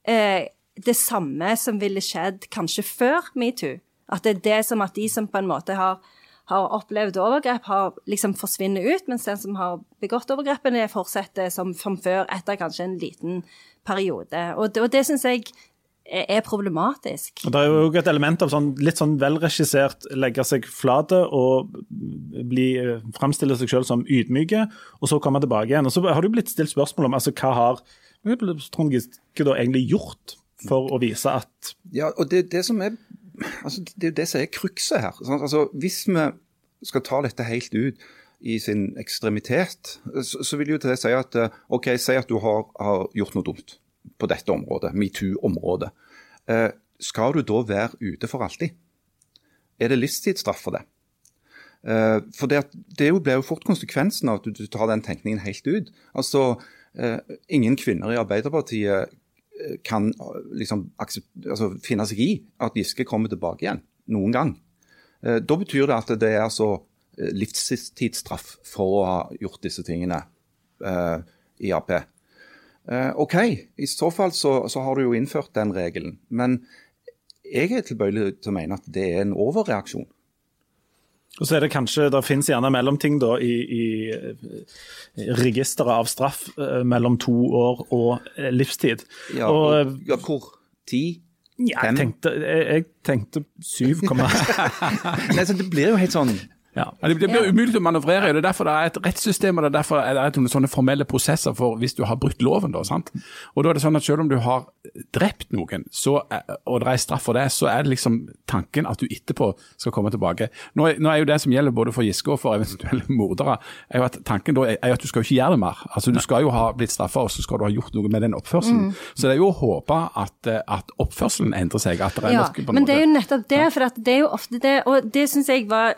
eh, det samme som ville skjedd kanskje før metoo. At det er det som at de som på en måte har, har opplevd overgrep, har liksom forsvinner ut, mens den som har begått overgrepene, fortsetter som, som før etter kanskje en liten periode. Og det, og det syns jeg er, problematisk. Og Det er jo et element av sånn, litt sånn velregissert legge seg flate og bli, framstille seg selv som ydmyke, og så komme tilbake igjen. Og Så har du blitt stilt spørsmål om altså, hva har Trond Giske egentlig gjort for å vise at Ja, og det, det som er altså, Det jo det som er krukset her. Altså, hvis vi skal ta dette helt ut i sin ekstremitet, så, så vil jo til det si at eh, OK, si at du har, har gjort noe dumt på dette området, metoo-området. Eh, skal du da være ute for alltid? Er det livstidsstraff for det? Eh, for det, det blir jo fort konsekvensen av at du, du tar den tenkningen helt ut. Altså, eh, Ingen kvinner i Arbeiderpartiet kan liksom altså, finne seg i at Giske kommer tilbake igjen noen gang. Eh, Da betyr det at det er altså eh, livstidsstraff for å ha gjort disse tingene eh, i Ap. Eh, OK, i så fall så, så har du jo innført den regelen. Men jeg er tilbøyelig til å mene at det er en overreaksjon. Og så er det kanskje, Det finnes gjerne mellomting da i, i eh, registeret av straff eh, mellom to år og eh, livstid. Ja, og, ja, hvor? Ti? ja, jeg tenkte, jeg, jeg tenkte 7, [LAUGHS] Nei, så Det blir jo helt sånn Ja, Det det blir umulig å manøvrere i. Det er derfor det er et rettssystem og det er derfor er det noen sånne formelle prosesser for hvis du har brutt loven. da, sant? Og da er det sånn at Selv om du har drept noen, så, er- og det er straff for det, så er det liksom tanken at du etterpå skal komme tilbake. Nå, er- nå er jo Det som gjelder både for Giske og for eventuelle mordere, er jo at tanken da er er at du skal jo ikke gjøre det mer. Altså Du skal jo ha blitt straffa, og så skal du ha gjort noe med den oppførselen. Så det er jo å håpe at, eh, at oppførselen endrer seg. at det er Ja, en men det er jo nettopp det, for det er jo ofte det, og det syns jeg var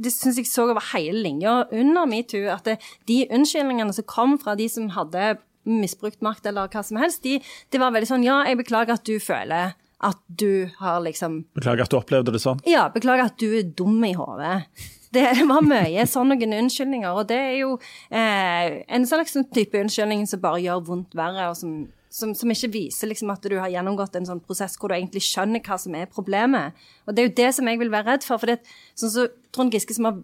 Det syns jeg så over hele linja under metoo, at det, de unnskyldningene som kom fra de som hadde misbrukt makt eller hva som helst, de, det var veldig sånn Ja, jeg beklager at du føler at du har liksom Beklager at du opplevde det sånn. Ja, beklager at du er dum i hodet. Det [LAUGHS] var mye sånn noen unnskyldninger, og det er jo eh, en slags sånn type unnskyldning som bare gjør vondt verre, og som, som, som ikke viser liksom at du har gjennomgått en sånn prosess hvor du egentlig skjønner hva som er problemet. Og det er jo det som jeg vil være redd for, for det, sånn så Trond Giske som har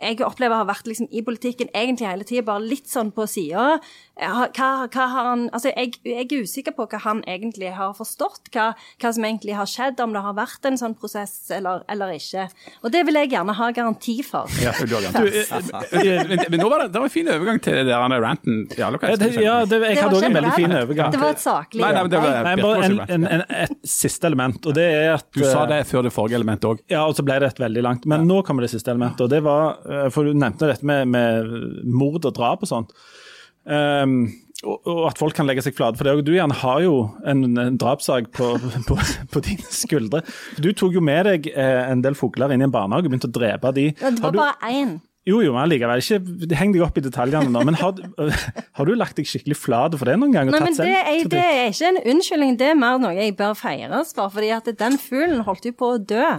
jeg opplever har vært liksom i politikken egentlig hele tida, bare litt sånn på sida. Altså, jeg, jeg er usikker på hva han egentlig har forstått. Hva, hva som egentlig har skjedd, om det har vært en sånn prosess eller, eller ikke. Og det vil jeg gjerne ha garanti for. Ja, du har garantert. men, men nå var det, det var en fin overgang til det der ranten. Ja, Ja, det, ja, det, jeg hadde var òg en veldig fin overgang. Det var et saklig Nei, nei, men det var- Nei, bare en, en, en, et siste element, og det er at Du sa eh, det før det forrige elementet òg. Ja, og så ble det et veldig langt. Men nå kommer det siste elementet, og det var eh, For du nevnte dette med, med mord og drap og sånt. Um, og, og at folk kan legge seg flate for det. Og du Jan, har jo en, en drapssak på, på, på dine skuldre. Du tok jo med deg eh, en del fugler inn i en barnehage og begynte å drepe de. Ja, Det var du, bare én. jo, jo, men likevel. Ikke heng deg opp i detaljene nå. Men har, [LAUGHS] har du lagt deg skikkelig flat for det noen gang? og Nei, men det er, det er ikke en unnskyldning, det er mer noe jeg bør feires for. fordi at den fuglen holdt jo på å dø.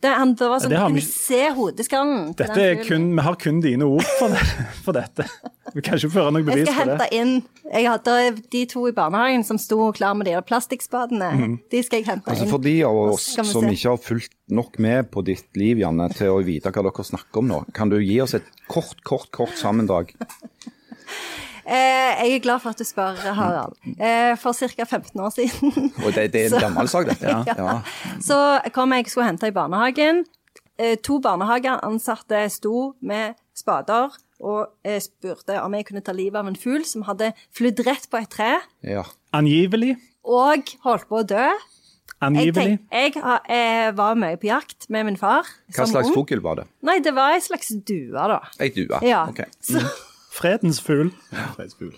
Det, han, det var sånn det at vi- kunne se hodeskallen Dette er kun, Vi har kun dine ord for, det, for dette. Vi kan ikke føre noe Jeg bevis skal hente det. inn jeg hadde De to i barnehagen som sto klar med de der plastikkspadene, Mhm. de skal jeg hente Altså inn. For de av oss som se. ikke har fulgt nok med på ditt liv, Janne, til å vite hva dere snakker om nå, kan du gi oss et kort, kort, kort sammendrag? [LAUGHS] Eh, jeg er glad for at du spør, Harald. Eh, for ca. 15 år siden [LAUGHS] Og det, det er en gammel sak, dette. [LAUGHS] Ja. Ja. Så kom jeg skulle hente i barnehagen. Eh, To barnehageansatte sto med spader og eh, spurte om jeg kunne ta livet av en fugl som hadde flydd rett på et tre ja. Angivelig. og holdt på å dø. Jeg, tenk, jeg eh, var mye på jakt med min far. Hva som slags fugl var det? Nei, det var ei slags due, da. Ei due? Ja. Ok. Så, Fredens fugl. Fredsfugl.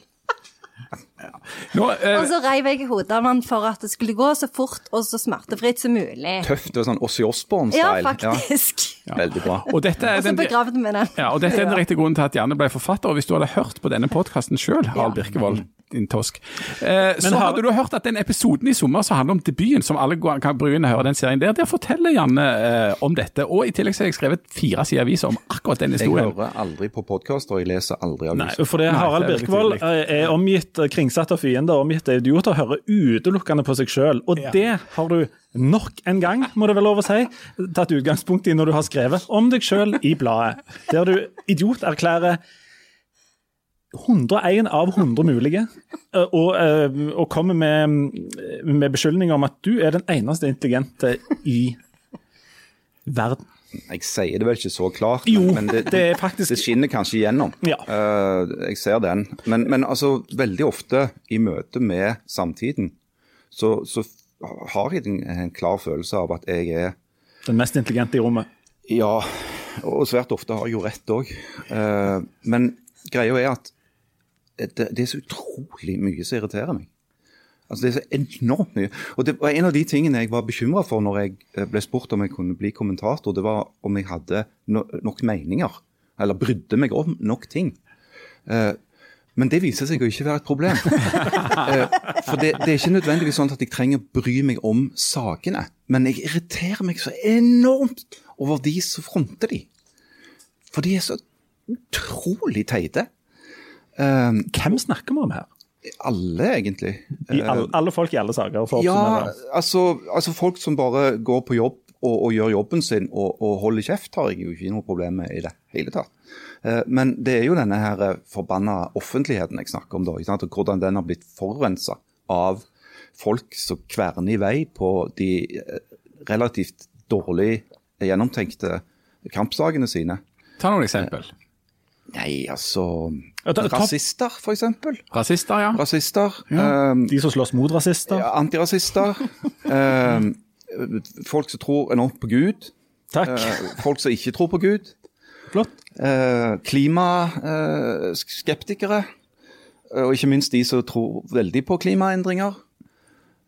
Nå, eh, og så reiv jeg i hodet av han for at det skulle gå så fort og så smertefritt som mulig. Tøft og sånn Ossi Ja, Osborn-style. faktisk. Veldig bra. og dette er den, begravde vi den. ja, og dette er den riktige grunnen til at Janne ble forfatter. og Hvis du hadde hørt på denne podkasten sjøl, Harald Ja. Birkevold, din tosk, eh, så har- hadde du hørt at den episoden i sommer som handler om debuten, som alle kan bry og høre den serien der, der forteller Janne eh, om dette. Og i tillegg så har jeg skrevet fire sider aviser om akkurat den Jeg hører aldri på podkaster, og jeg leser aldri Nei, aviser. for det Nei, Harald det er veldig Birkevold eh, er omgitt eh, kringsatt av fiender, omgitt av idioter, hører utelukkende på seg sjøl. Og Ja. det har du nok en gang, må det vel lov å si, tatt utgangspunkt i når du har skrevet om deg sjøl i bladet. Der du idioterklærer 101 av 100 mulige, eh, og, eh, og kommer med, med beskyldninger om at du er den eneste intelligente i verden. Jeg sier det vel ikke så klart, Jo, men, det, det er faktisk- det skinner kanskje igjennom. Ja. Eh, jeg ser den. Men, men altså, veldig ofte i møte med samtiden, så, så har jeg en, en klar følelse av at jeg er Den mest intelligente i rommet. Ja, og svært ofte har jeg jo rett òg. men greia er at det, det er så utrolig mye som irriterer meg. Altså Det er så enormt mye. Og det var En av de tingene jeg var bekymra for når jeg eh, ble spurt om jeg kunne bli kommentator, det var om jeg hadde no nok meninger. Eller brydde meg om nok ting. Eh, men det viser seg å ikke være et problem. [LAUGHS] Eh, For det, det er ikke nødvendigvis sånn at jeg trenger å bry meg om sakene. Men jeg irriterer meg så enormt over de som fronter de. For de er så utrolig teite. Eh, Hvem snakker vi om her? alle, egentlig. Alle, alle folk i alle saker. Ja, altså, altså folk som bare går på jobb og, og gjør jobben sin og, og holder kjeft, har jeg jo ikke noe problem med i det hele tatt. Eh, Men det er jo denne her eh, forbanna offentligheten jeg snakker om, da, ikke sant? og hvordan den har blitt forurensa av folk som kverner i vei på de eh, relativt dårlig gjennomtenkte kampsakene sine. Ta noen eksempel. Nei, altså Rasister, for eksempel. Rasister, ja. Rasister. eh, De som slåss mot rasister. Ja, antirasister. um, [LAUGHS] folk som tror enormt på Gud. Takk. Uh, folk som ikke tror på Gud. Flott. Uh, Klimaskeptikere. Uh, og ikke minst de som tror veldig på klimaendringer.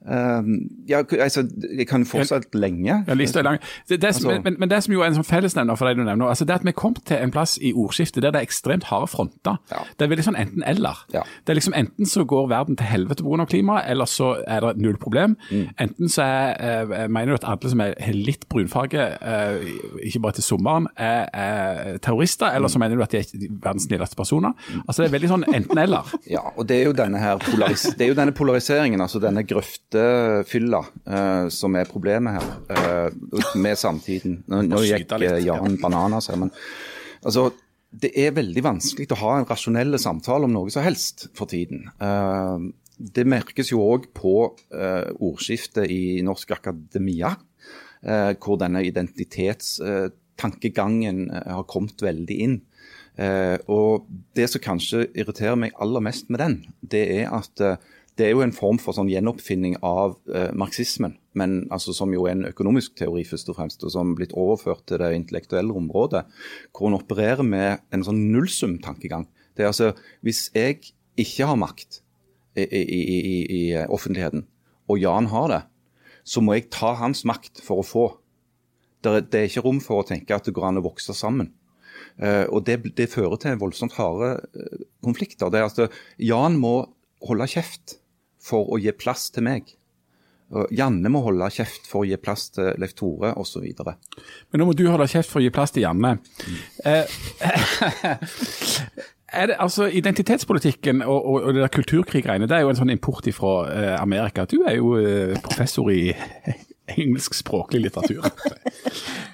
Eh, ja, altså, jeg kan fortsette lenge. Ja, lista er lang. Det, det som, Altså- men, men det som jo er en sånn fellesnevner for deg du nevner, altså det at vi kom til en plass i ordskiftet der det er ekstremt harde fronter. Ja. Det er veldig sånn enten-eller. Ja. Det er liksom Enten så går verden til helvete pga. klimaet, eller så er det null problem. Mm. Enten så er, eh, mener du at alle som er litt brunfarge, eh, ikke bare til sommeren, er, er terrorister, eller så mener du at de er verdens snilleste personer. Altså Det er veldig sånn enten-eller. [LAUGHS] Ja, og det er jo denne her polaris det er jo denne polariseringen, altså denne grøftefylla, uh, som er problemet her uh, med samtiden. Nå, nå gikk litt, eh, Jan bananas her, men altså det er veldig vanskelig å ha en rasjonell samtale om noe som helst for tiden. Eh, det merkes jo òg på eh, ordskiftet i norsk akademia, eh, hvor denne identitetstankegangen eh, har kommet veldig inn. Eh, og Det som kanskje irriterer meg aller mest med den, det er at eh, det er jo en form for sånn gjenoppfinning av eh, marxismen, men altså som jo er en økonomisk teori først og fremst, og som er blitt overført til det intellektuelle området, hvor en opererer med en sånn nullsum-tankegang. Det er altså, Hvis jeg ikke har makt i, i, i, i offentligheten, og Jan har det, så må jeg ta hans makt for å få. Det er, det er ikke rom for å tenke at det går an å vokse sammen. Uh, og det, det, fører til voldsomt harde uh, konflikter. Det er uh, Jan må holde kjeft for å gi plass til meg. Janne må holde kjeft for å gi plass til Leif Tore osv. Men nå må du holde kjeft for å gi plass til Janne. Mm. [LAUGHS] det, altså, Identitetspolitikken og, og, og det der kulturkriggreiene det er jo en sånn import fra eh, Amerika. Du er jo eh, professor i engelskspråklig litteratur.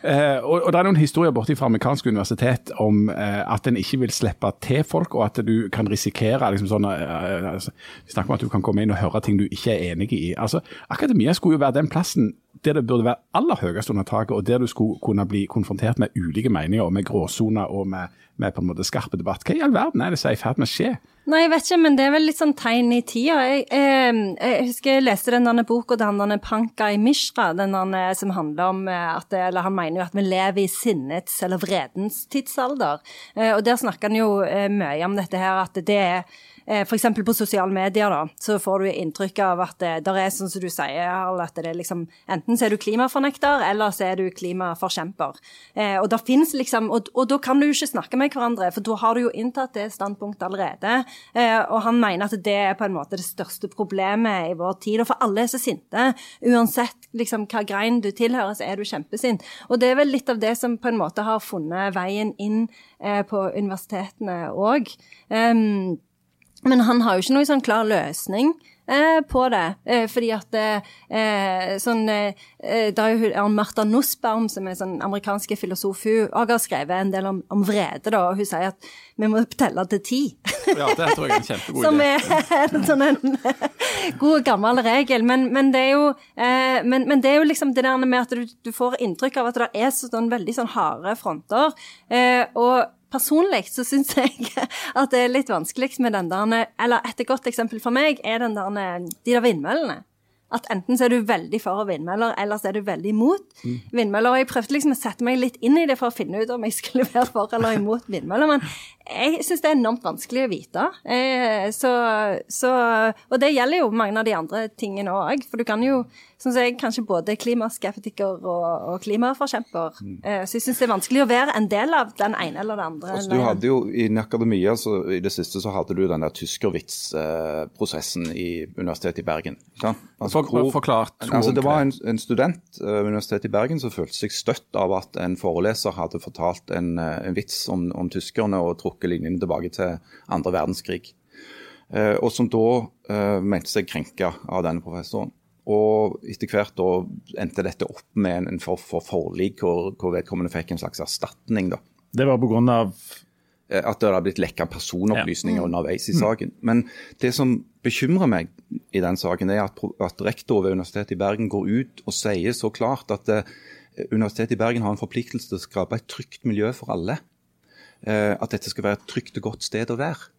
eh, og, og, Det er noen historier borte fra amerikansk universitet om eh, at en ikke vil slippe til folk, og at du kan risikere liksom sånn, eh, altså, Vi snakker om at du kan komme inn og høre ting du ikke er enig i. Altså, Akademia skulle jo være den plassen der det burde være aller høyest under taket, og der du skulle kunne bli konfrontert med ulike meninger, og med gråsoner og med, med på en måte skarpe debatt. Hva i all verden er det som er i ferd med å skje? Nei, jeg vet ikke, men det er vel litt sånn tegn i tida. Jeg, eh, jeg husker jeg leste den denne boka til han Pankai Mishra, den denne, som handler om eh, at eller han mener jo at vi lever i sinnets eller vredens tidsalder. Eh, og der snakker han jo eh, mye om dette her, at det er F.eks. på sosiale medier da, så får du inntrykk av at det, der er sånn som du sier, at det er liksom Enten så er du klimafornekter, eller så er du klimaforkjemper. Eh, og, liksom, og, og, da kan du jo ikke snakke med hverandre, for da har du jo inntatt det standpunktet allerede. Eh, og han mener at det er på en måte det største problemet i vår tid. Og for alle er så sinte. Uansett liksom, hva grein du tilhører, så er du kjempesint. Og det er vel litt av det som på en måte har funnet veien inn eh, på universitetene òg. Men han har jo ikke noen sånn klar løsning eh, på det. Eh, fordi at eh, sånn Det er jo Martha Nussbaum, som er sånn amerikansk filosof, hun har skrevet en del om, om, vrede, da, og hun sier at vi må telle til ti. Ja, det tror jeg er en kjempegod [LAUGHS] idé. Som er en sånn en [LAUGHS] god, gammel regel. Men, men, det jo, men, men, det er jo liksom det der med at du, du får inntrykk av at det er sånn veldig sånn harde fronter. og Personlig så syns jeg at det er litt vanskelig med den der Eller et godt eksempel for meg er den der, de der vindmøllene. At enten så er du veldig for vindmøller, eller så er du veldig imot vindmøller. Og jeg prøvde liksom å sette meg litt inn i det for å finne ut om jeg skulle være for eller imot vindmøller. Men jeg syns det er enormt vanskelig å vite. Eh, så, så, og det gjelder jo mange av de andre tingene òg. For du kan jo, sånn som jeg, kanskje både klimaskeptiker og, og klimaforkjemper. Mm. Eh, så jeg syns det er vanskelig å være en del av den ene eller den andre. Altså, du hadde jo I akademia så, i det siste så hadde du den der tyskervits-prosessen i Universitetet i Bergen. Altså, hvor, forklart. Altså, det var en, en student ved uh, Universitetet i Bergen som følte seg støtt av at en foreleser hadde fortalt en, en vits om, om tyskerne og trukket trukket linjene tilbake til andre verdenskrig. Eh, og som da eh, mente seg krenka av denne professoren. Og etter hvert da endte dette opp med en, en form for forlik hvor, hvor, vedkommende fikk en slags erstatning. da. Det var pga. av at det hadde blitt lekka personopplysninger ja. underveis i saken. Men det som bekymrer meg i den saken, er at, at rektor ved Universitetet i Bergen går ut og sier så klart at uh, Universitetet i Bergen har en forpliktelse til å skape et trygt miljø for alle. Eh, at dette skal være et trygt og godt sted å være.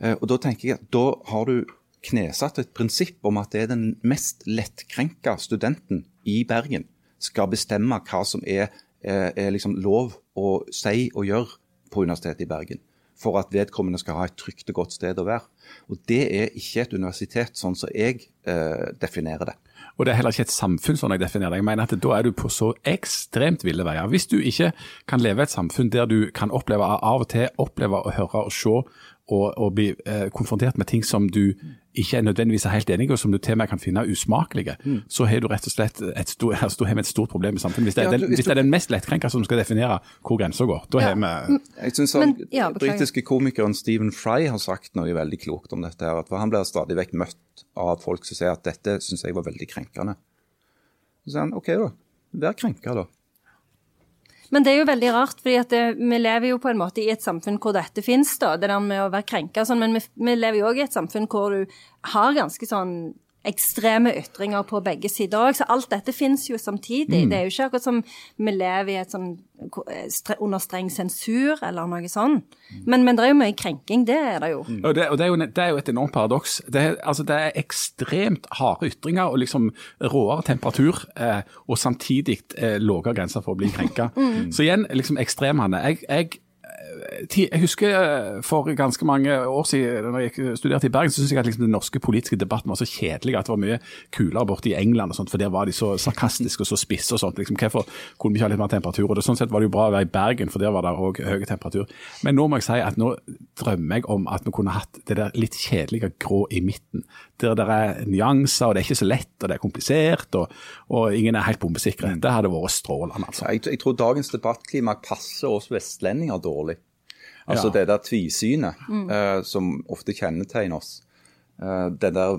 Eh, og Da tenker jeg at da har du knesatt et prinsipp om at det er den mest lettkrenka studenten i Bergen skal bestemme hva som er, eh, er liksom lov å si og gjøre på Universitetet i Bergen. For at vedkommende skal ha et trygt og godt sted å være. Og Det er ikke et universitet sånn som jeg eh, definerer det. Og det er heller ikke et samfunn sånn jeg definerer det. Jeg mener at Da er du på så ekstremt ville veier. Hvis du ikke kan leve et samfunn der du kan oppleve av og til oppleve å høre og se og, og bli eh, konfrontert med ting som du ikke er nødvendigvis er helt enig i, og som du til og med kan finne usmakelige, mm. så har du rett og slett et, stort, altså, et stort problem i samfunnet. Hvis det er, den, hvis det er den mest lettkrenka som skal definere hvor grensa går, da har vi Jeg syns den ja, britiske komikeren Stephen Fry har sagt noe veldig klokt om dette. her, at Han blir stadig vekk møtt av folk som sier at dette syns jeg var veldig krenkende. Så sier han OK, da. Vær krenka, da. Men det er jo veldig rart, fordi vi lever jo på en måte i et samfunn hvor dette finnes, da, det der med å være krenka og sånn, men vi, vi lever jo òg i et samfunn hvor du har ganske sånn ekstreme ytringer på begge sider òg. Så alt dette finnes jo samtidig. Mm. Det er jo ikke akkurat som vi lever i et sånn under streng sensur eller noe sånt. Men, men, det er jo mye krenking, det er det jo. Mm. Og, det, og det, er jo det, er jo, et enormt paradoks. Det, altså, det er ekstremt harde ytringer og liksom råere temperatur, eh, og samtidig eh, lavere grenser for å bli krenka. mm. Så igjen, liksom ekstremene. Jeg, jeg Jeg husker eh, for ganske mange år siden, når jeg studerte i Bergen, så syntes jeg at liksom den norske politiske debatten var så kjedelig at det var mye kulere borte i England, og sånt, for der var de så sarkastiske og så spisse og sånt. Liksom, hvorfor kunne vi ikke ha litt mer temperatur? Og det, Sånn sett var det jo bra å være i Bergen, for der var det òg høy temperatur. Men nå må jeg si at nå drømmer jeg om at vi kunne hatt det der litt kjedelige grå i midten. Der det er nyanser, og det er ikke så lett, og det er komplisert, og, og ingen er helt bombesikre. Det hadde vært strålende, altså. Jeg, jeg tror dagens debattklima passer oss vestlendinger dårlig. Altså Ja. det der tvisynet eh, som ofte kjennetegner oss. Eh, den der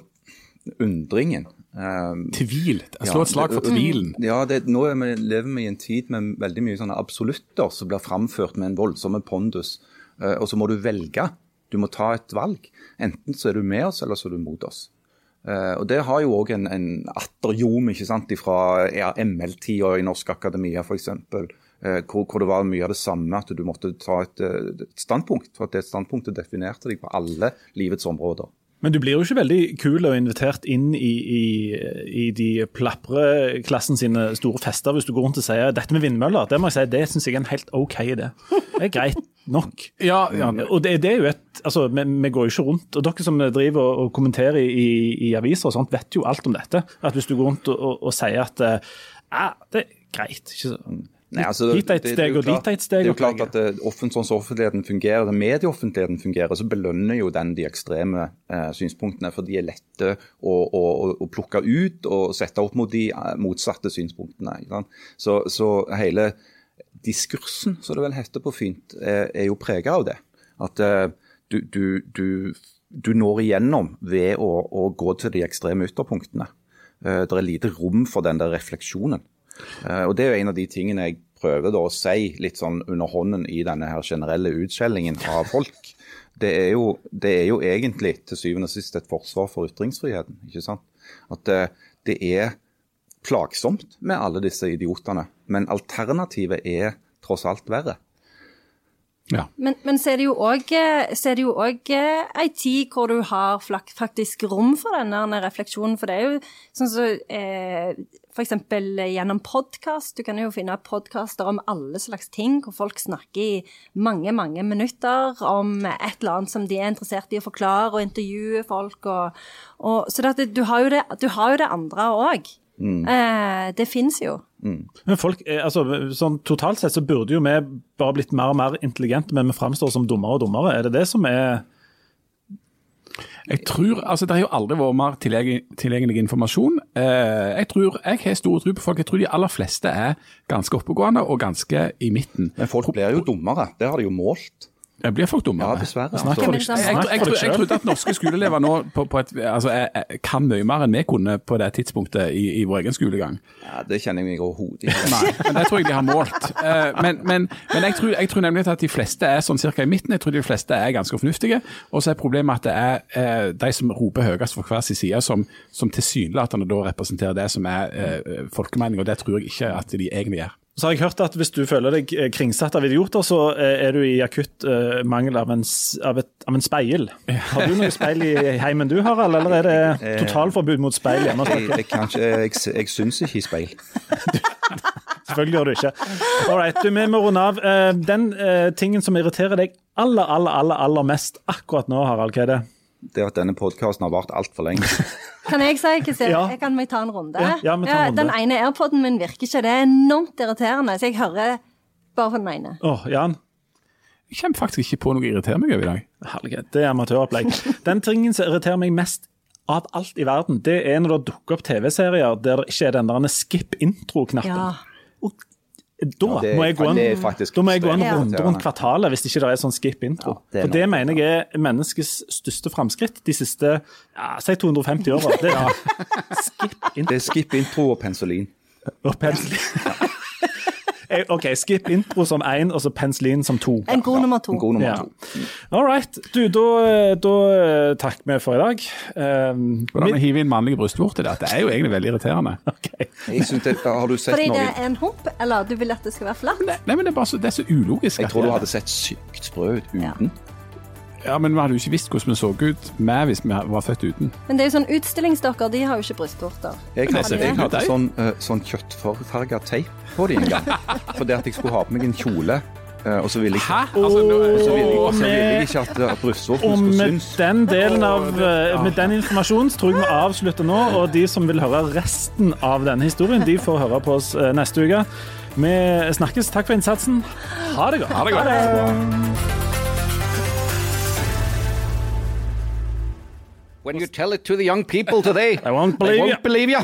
undringen. eh, Tvil. Slå et slag for tvilen. Ja, det, nå er vi, lever vi i en tid med veldig mye sånne absolutter som blir framført med en voldsom pondus. Eh, og så må du velge. Du må ta et valg. Enten så er du med oss, eller så er du mot oss. Uh, og Det har jo òg en, en atterjom ikke sant, fra ja, ML-tida i Norsk Akademia f.eks. Eh, hvor, hvor det var mye av det samme, at du måtte ta et, eh, et standpunkt. For at det standpunktet definerte deg på alle livets områder. Men du blir jo ikke veldig kul og invitert inn i, i, i de plapreklassen sine store fester hvis du går rundt og sier dette med vindmøller. Det må jeg si, det syns jeg er en helt OK idé. Det er greit nok. [LAUGHS] Ja, ja. Og det, det er jo et altså, vi, vi går jo ikke rundt, og dere som driver og, og kommenterer i, i aviser og sånt, vet jo alt om dette. At hvis du går rundt og, og, og sier at eh, ja, det er greit. ikke så... Nei, altså, Hit er et steg og klart- dit er et steg Det er jo klart at det, offent, sånn som offentligheten fungerer, det medieoffentligheten fungerer, så belønner jo den de ekstreme eh, synspunktene, for de er lette å, å, å, plukke ut og sette opp mot de eh, motsatte synspunktene. Så, så hele diskursen, som det vel heter på fint, er, er jo prega av det. At eh, du, du, du, du når igjennom ved å, å gå til de ekstreme ytterpunktene. Eh, det er lite rom for den der refleksjonen. Eh, og Det er jo en av de tingene jeg prøver å si litt sånn under hånden i denne her generelle utskjellingen av folk. Det er, jo, det er jo egentlig til syvende og sist et forsvar for ytringsfriheten. ikke sant? At det, det er plagsomt med alle disse idiotene, men alternativet er tross alt verre. Ja. Men, men så er det jo òg så ei tid hvor du har faktisk rom for denne refleksjonen. For det er jo sånn som eh, for eksempel gjennom podkast. Du kan jo finne podkaster om alle slags ting, hvor folk snakker i mange, mange minutter om et eller annet som de er interessert i å forklare, og intervjue folk. Og, og, så det, du, har det, du har jo det andre òg. Eh, det fins jo. Men folk, eh, altså, sånn Totalt sett så burde jo vi bare blitt mer og mer intelligente, men vi framstår som dummere og dummere. Er det det som er Jeg tror, altså Det har jo aldri vært mer tilgjengelig, tilgjengelig informasjon. Eh, jeg tror, jeg har stor tro på folk. Jeg tror de aller fleste er ganske oppegående og ganske i midten. Men folk blir jo dummere. Det har de jo målt. Jeg blir folk dummere. Ja, dessverre. Snakk for deg Jeg- Jeg, jeg, jeg, for tro- deg jeg trodde at norske skoleelever nå på, på et, altså, jeg, jeg, kan mye mer enn vi kunne på det tidspunktet i, i vår egen skolegang. Ja, det kjenner jeg meg overhodet ikke Nei, men det tror jeg de har målt. Eh, Men, men, men jeg, tror, jeg tror nemlig at de fleste er sånn cirka i midten. Jeg tror de fleste er ganske fornuftige. Og så er problemet at det er eh, de som roper høyest fra hver sin side, som, som tilsynelatende da representerer det som er eh, folkemening, og det tror jeg ikke at de egentlig er. Så har jeg hørt at hvis du føler deg eh, kringsatt av idioter, så eh, er du i akutt uh, mangel av en, av, et, av en speil. Har du noe speil i heimen du, Harald, eller er det totalforbud mot speil hjemme Jeg, jeg, kan ikke, jeg, jeg syns ikke i speil. [LAUGHS] Selvfølgelig gjør du ikke. All right, du, vi må runde av. Den uh, tingen som irriterer deg aller, aller, aller, aller mest akkurat nå, Harald, hva er det? Det at denne podkasten har vart altfor lenge. [LAUGHS] Kan jeg si hva jeg, Ja. jeg kan ta en runde? Ja, ja, ta en runde. Den ene airpoden min virker ikke. Det er enormt irriterende, så jeg hører bare på den ene. Åh, Jan? Jeg kommer faktisk ikke på noe å irritere meg over i dag. Herlighet, det er amatøropplegg. [LAUGHS] Den tingen som irriterer meg mest av alt i verden, det er når det dukker opp TV-serier der det ikke er den der skip intro-knappen. Ja. Og Da det er må jeg gå en, det da må jeg gå en runde rundt kvartalet hvis ikke det er sånn skip intro. Ja, det For det mener jeg er menneskets største framskritt de siste ja, si 250 åra. Det er [LAUGHS] skip intro Det er skip intro og penicillin. og penicillin. Eh, OK, skip intro som én, og så penicillin som to. En god nummer to. En god nummer Ja. to. All right. Du, da, da takker vi for i dag. Um, Hvordan vi- hiver hive inn mannlige brystvorter der, det er jo egentlig veldig irriterende. [LAUGHS] Jeg det, har du sett Fordi det er en hump, eller du vil at det skal være flatt? Nei, men det er bare så, det er så ulogisk. Jeg tror du hadde sett sykt sprø ut uten. Ja, men vi hadde jo ikke visst hvordan vi så ut med hvis vi var født uten. Men det er jo sånn utstillingsdokker, de har jo ikke brystvorter. Jeg hadde, jeg hadde sånn, uh, sånn kjøttfarga teip på det en gang. Fordi at jeg skulle ha på meg en kjole Uh, og så ville jeg, Altså, vil ikke at, at brystvorten Og med den delen av uh, Med den informasjonen tror jeg vi avslutter nå. Og de som vil høre resten av denne historien, de får høre på oss eh, neste uke. Vi snakkes. Takk for innsatsen. Ha det godt. Ha det godt. When you tell it to the young people today, [LAUGHS] I won't they believe you. won't believe you.